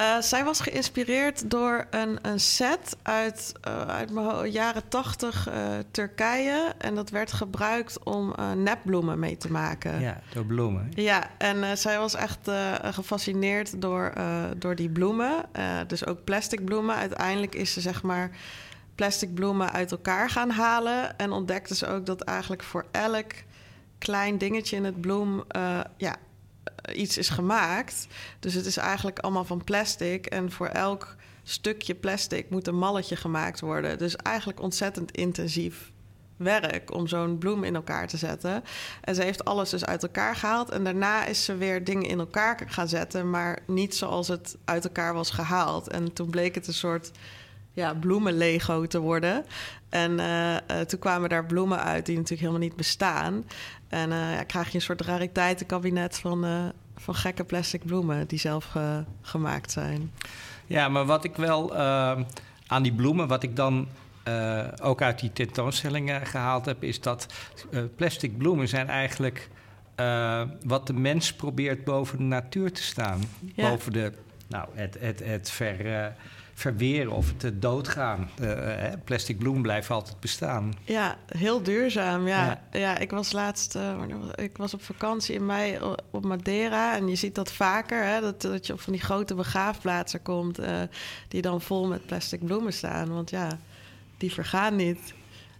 Uh, zij was geïnspireerd door een, een set uit, uh, uit mijn jaren tachtig uh, Turkije. En dat werd gebruikt om nepbloemen mee te maken. Ja, door bloemen. Ja, en zij was echt gefascineerd door, door die bloemen. dus ook plastic bloemen. Uiteindelijk is ze zeg maar plastic bloemen uit elkaar gaan halen. En ontdekte ze ook dat eigenlijk voor elk klein dingetje in het bloem... ja, iets is gemaakt. Dus het is eigenlijk allemaal van plastic. En voor elk stukje plastic moet een malletje gemaakt worden. Dus eigenlijk ontzettend intensief werk om zo'n bloem in elkaar te zetten. En ze heeft alles dus uit elkaar gehaald. En daarna is ze weer dingen in elkaar gaan zetten, maar niet zoals het uit elkaar was gehaald. En toen bleek het een soort ja, bloemen-Lego te worden. En uh, toen kwamen daar bloemen uit die natuurlijk helemaal niet bestaan. En uh, ja, krijg je een soort rariteitenkabinet van, van gekke plastic bloemen die zelf gemaakt zijn. Ja, maar wat ik wel aan die bloemen, wat ik dan ook uit die tentoonstellingen gehaald heb, is dat plastic bloemen zijn eigenlijk wat de mens probeert boven de natuur te staan. Boven de, nou, het, het, het ver verweren of te doodgaan. Uh, plastic bloem blijft altijd bestaan. Ja, heel duurzaam. Ja, ja. ik was laatst, uh, ik was op vakantie in mei op Madeira en je ziet dat vaker, hè, dat, dat je op van die grote begraafplaatsen komt die dan vol met plastic bloemen staan. Want ja, die vergaan niet.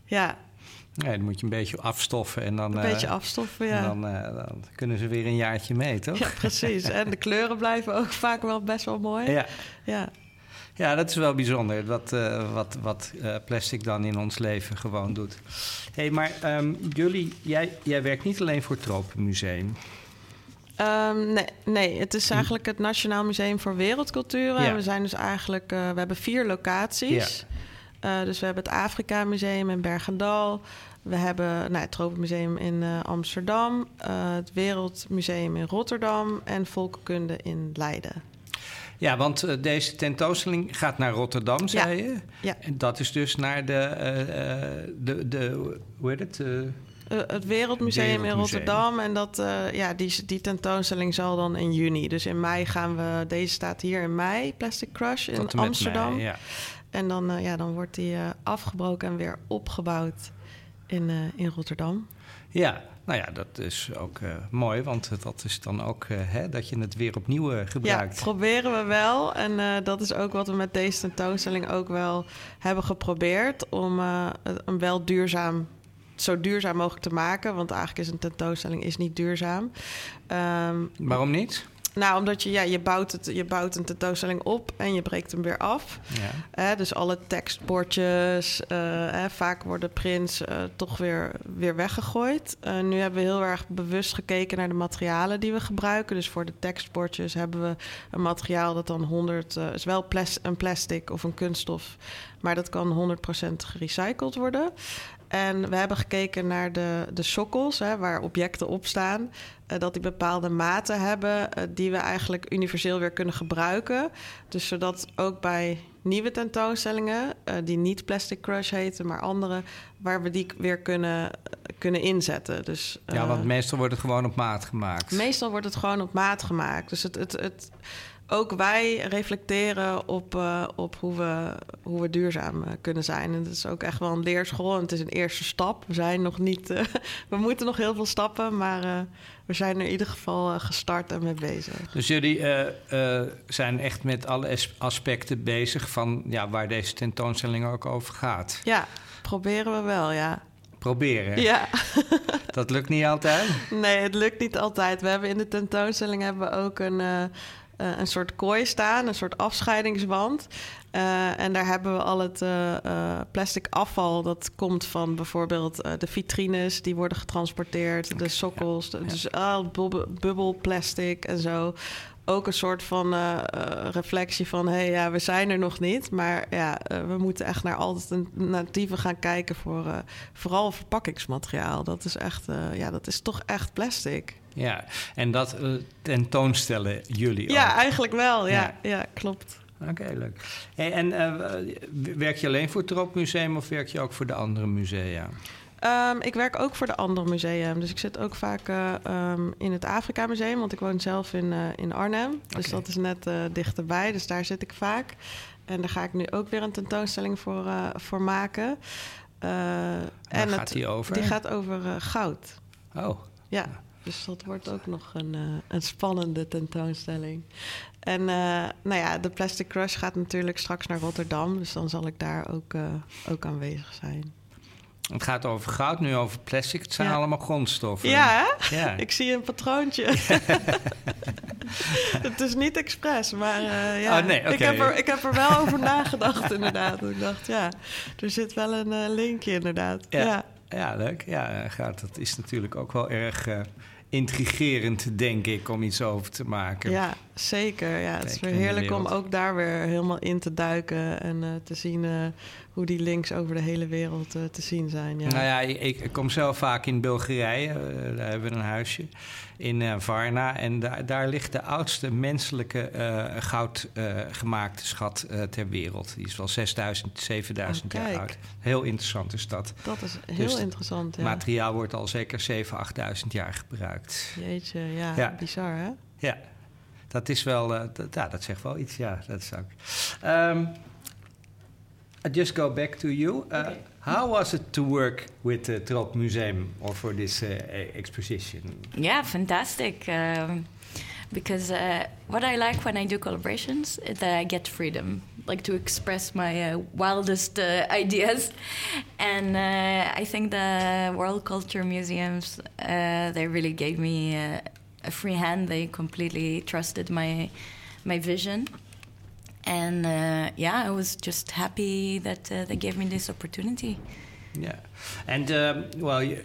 Ja, Nee, dan moet je een beetje afstoffen en dan... Een beetje afstoffen, ja. Dan, dan, kunnen ze weer een jaartje mee, toch? Ja, precies. en de kleuren blijven ook vaak wel best wel mooi. Ja. ja. Ja, dat is wel bijzonder. Wat, uh, wat, wat uh, plastic dan in ons leven gewoon doet. Hé, hey, maar um, jullie, jij, jij werkt niet alleen voor het Tropenmuseum. Um, nee, nee, het is eigenlijk het Nationaal Museum voor Wereldculturen. Ja. En we zijn dus eigenlijk, uh, we hebben vier locaties. Ja. dus we hebben het Afrika Museum in Bergendal. We hebben nou, het Tropenmuseum in Amsterdam. het Wereldmuseum in Rotterdam. En Volkenkunde in Leiden. Ja, want uh, deze tentoonstelling gaat naar Rotterdam, zei ja. je. Ja. En dat is dus naar de, uh, de, de hoe heet het? Het Wereldmuseum, in Rotterdam. En dat, ja, die, die tentoonstelling zal dan in juni. Dus in mei gaan we... Deze staat hier in mei, Plastic Crush in Amsterdam. Mei, ja. En dan, ja, dan wordt die afgebroken en weer opgebouwd in, in Rotterdam. Ja, nou ja, dat is ook uh, mooi, want dat is dan ook uh, hè, dat je het weer opnieuw uh, gebruikt. Ja, proberen we wel. En dat is ook wat we met deze tentoonstelling ook wel hebben geprobeerd. Om een wel duurzaam, zo duurzaam mogelijk te maken. Want eigenlijk is een tentoonstelling is niet duurzaam. Um, Waarom niet? Nou, omdat je, ja, je, bouwt het, je bouwt een tentoonstelling op en je breekt hem weer af. Ja. dus alle tekstbordjes, uh, vaak worden prints uh, toch weer, weer weggegooid. Uh, nu hebben we heel erg bewust gekeken naar de materialen die we gebruiken. Dus voor de tekstbordjes hebben we een materiaal dat dan 100... is wel plas een plastic of een kunststof, maar dat kan 100% gerecycled worden. En we hebben gekeken naar de, de sokkels, hè, waar objecten op staan. Uh, dat die bepaalde maten hebben uh, die we eigenlijk universeel weer kunnen gebruiken. Dus zodat ook bij nieuwe tentoonstellingen, uh, die niet Plastic Crush heten, maar andere, waar we die weer kunnen, kunnen inzetten. Dus, ja, want meestal wordt het gewoon op maat gemaakt. Meestal wordt het gewoon op maat gemaakt. Dus het, het, het, ook wij reflecteren op, uh, op hoe, we, hoe we duurzaam uh, kunnen zijn. En het is ook echt wel een leerschool. En het is een eerste stap. We zijn nog niet. Uh, we moeten nog heel veel stappen, maar we zijn er in ieder geval gestart en mee bezig. Dus jullie zijn echt met alle aspecten bezig van ja, waar deze tentoonstelling ook over gaat. Ja, proberen we wel, ja. Proberen? Ja. Dat lukt niet altijd? Nee, het lukt niet altijd. We hebben in de tentoonstelling hebben we ook een eh, een soort kooi staan, een soort afscheidingswand. Uh, en daar hebben we al het uh, plastic afval. Dat komt van bijvoorbeeld de vitrines die worden getransporteerd, de sokkels, ja, ja. dus al bubbelplastic en zo ook een soort van reflectie van... hé, hey, ja, we zijn er nog niet. Maar ja, we moeten echt naar alternatieven gaan kijken... voor vooral verpakkingsmateriaal. Dat is echt, ja, dat is toch echt plastic. Ja, en dat tentoonstellen jullie ja, ook? Ja, eigenlijk wel. Ja, ja. ja klopt. Oké, leuk. Hey, en werk je alleen voor het Troopmuseum... of werk je ook voor de andere musea? Um, ik werk ook voor de andere museum. Dus ik zit ook vaak uh, um, in het Afrika Museum, want ik woon zelf in, uh, in Arnhem. Dus okay. dat is net uh, dichterbij, dus daar zit ik vaak. En daar ga ik nu ook weer een tentoonstelling voor, voor maken. Waar en gaat het, die over? Die gaat over goud. Oh. Ja, dus dat wordt ook nog een, een spannende tentoonstelling. En nou ja, de Plastic Crush gaat natuurlijk straks naar Rotterdam. Dus dan zal ik daar ook, ook aanwezig zijn. Het gaat over goud, nu over plastic. Het zijn ja. allemaal grondstoffen. Ja, ja, ik zie een patroontje. het is niet expres, maar uh, ja. Oh, nee, okay. ik, heb er, ik heb er wel over nagedacht, inderdaad. Ik dacht, ja, er zit wel een uh, linkje, inderdaad. Ja, ja. Ja leuk. Ja, gaat. Dat is natuurlijk ook wel erg uh, intrigerend, denk ik, om iets over te maken. Ja, zeker. Ja, het is weer heerlijk om ook daar weer helemaal in te duiken en uh, te zien uh, hoe die links over de hele wereld uh, te zien zijn. Ja. Nou ja, ik, ik, kom zelf vaak in Bulgarije, daar hebben we een huisje, in Varna. En daar, daar ligt de oudste menselijke goudgemaakte schat ter wereld. Die is wel 6000, 7000 oh, jaar oud. Heel interessante stad. Dat is heel dus interessant, ja. materiaal wordt al zeker 7.000, 8.000 jaar gebruikt. Jeetje, ja, ja. bizar hè? Ja, dat is wel, uh, dat, ja, dat zegt wel iets, ja. Dat is ook. Um, I just go back to you. Uh, okay. How was it to work with the Trop Museum or for this uh, exposition? Yeah, fantastic. Um, because uh, what I like when I do collaborations is that I get freedom, like to express my uh, wildest uh, ideas. And uh, I think the World Culture Museums, uh, they really gave me uh, a free hand. They completely trusted my my vision, and uh, yeah, I was just happy that uh, they gave me this opportunity. Yeah, and um, well, you,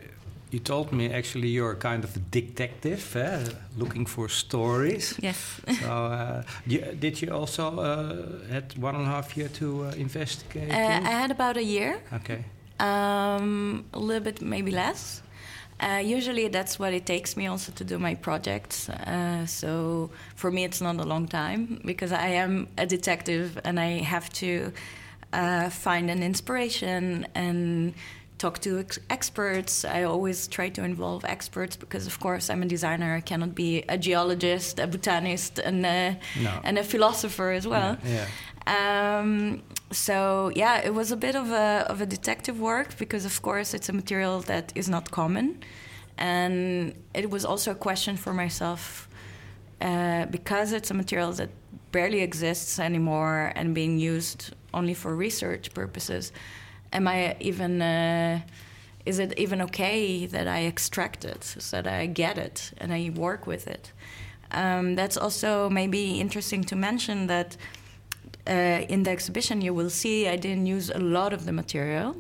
you, told me actually you're kind of a detective, eh? looking for stories. Yes. so, uh, did you also uh, had one and a half year to uh, investigate? I had about a year. Okay. Um, a little bit, maybe less. Uh, usually that's what it takes me also to do my projects. Uh, so for me, it's not a long time because I am a detective and I have to uh, find an inspiration and talk to ex- experts. I always try to involve experts because, of course, I'm a designer. I cannot be a geologist, a botanist, and a, no. and a philosopher as well. Yeah. yeah. Um, so yeah, it was a bit of a of a detective work because of course it's a material that is not common, and it was also a question for myself uh, because it's a material that barely exists anymore and being used only for research purposes. Am I even uh, is it even okay that I extract it so that I get it and I work with it? Um, that's also maybe interesting to mention that uh, in the exhibition, you will see I didn't use a lot of the material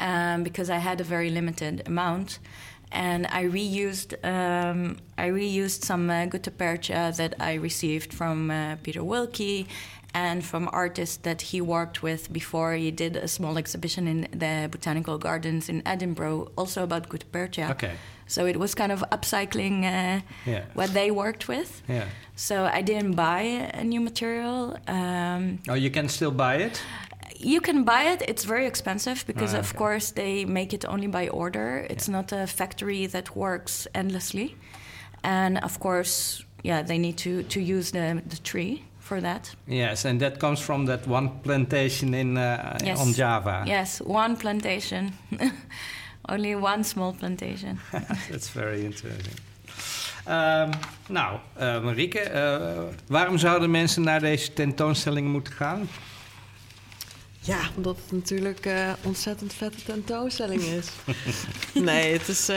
um, because I had a very limited amount, and I reused um, I reused some uh, guttapercha that I received from uh, Peter Wilkie and from artists that he worked with before he did a small exhibition in the botanical gardens in Edinburgh, also about guttapercha. Okay. So it was kind of upcycling uh, yeah. what they worked with. Yeah. So I didn't buy a new material. Um, oh, you can still buy it? You can buy it. It's very expensive because, Ah, of course, they make it only by order. It's Yeah. not a factory that works endlessly. And of course, yeah, they need to, to use the, the tree for that. Yes, and that comes from that one plantation in uh, Yes. on Java. Yes, one plantation. only one small plantation. That's very interesting. Ehm, nou, eh Marieke, eh, waarom zouden mensen naar deze tentoonstelling moeten gaan? Ja, omdat het natuurlijk uh, ontzettend vette tentoonstelling is. nee, het is... Uh,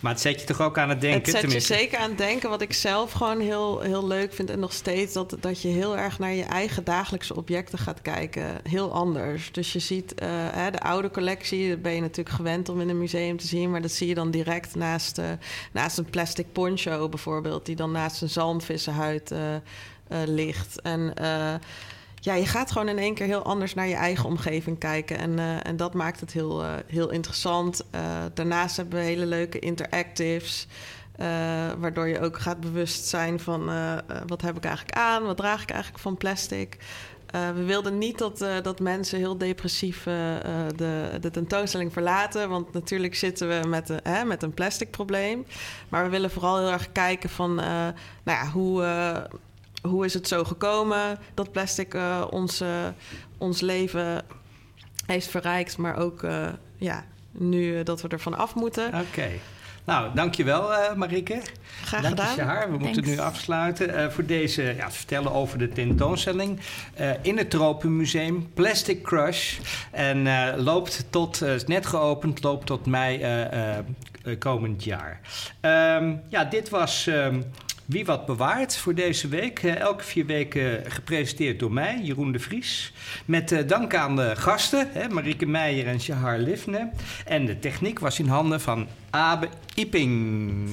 maar het zet je toch ook aan het denken? Het zet tenminste. je zeker aan het denken. Wat ik zelf gewoon heel, heel leuk vind en nog steeds... Dat, dat je heel erg naar je eigen dagelijkse objecten gaat kijken. Heel anders. Dus je ziet uh, hè, de oude collectie... dat ben je natuurlijk gewend om in een museum te zien... maar dat zie je dan direct naast, naast een plastic poncho bijvoorbeeld... die dan naast een zalmvissenhuid ligt. En ja, je gaat gewoon in één keer heel anders naar je eigen omgeving kijken. En, uh, en dat maakt het heel, uh, heel interessant. Uh, daarnaast hebben we hele leuke interactives. waardoor je ook gaat bewust zijn van wat heb ik eigenlijk aan, wat draag ik eigenlijk van plastic. we wilden niet dat, dat mensen heel depressief de, de tentoonstelling verlaten. Want natuurlijk zitten we met, hè, met een plastic probleem. Maar we willen vooral heel erg kijken van nou ja, hoe hoe is het zo gekomen dat plastic uh, ons, ons leven heeft verrijkt, maar ook uh, ja, nu dat we ervan af moeten. Oké. Nou, dankjewel uh, Marike. Graag Dank gedaan. Shahar. We moeten nu afsluiten uh, voor deze ja, vertellen over de tentoonstelling uh, in het Tropenmuseum Plastic Crush. En loopt tot, is net geopend, loopt tot mei komend jaar. Um, ja, dit was... Um, wie wat bewaart voor deze week. Elke vier weken gepresenteerd door mij, Jeroen de Vries. Met uh, dank aan de gasten, hè, Marieke Meijer en Shahar Livne. En de techniek was in handen van Abe Ipping.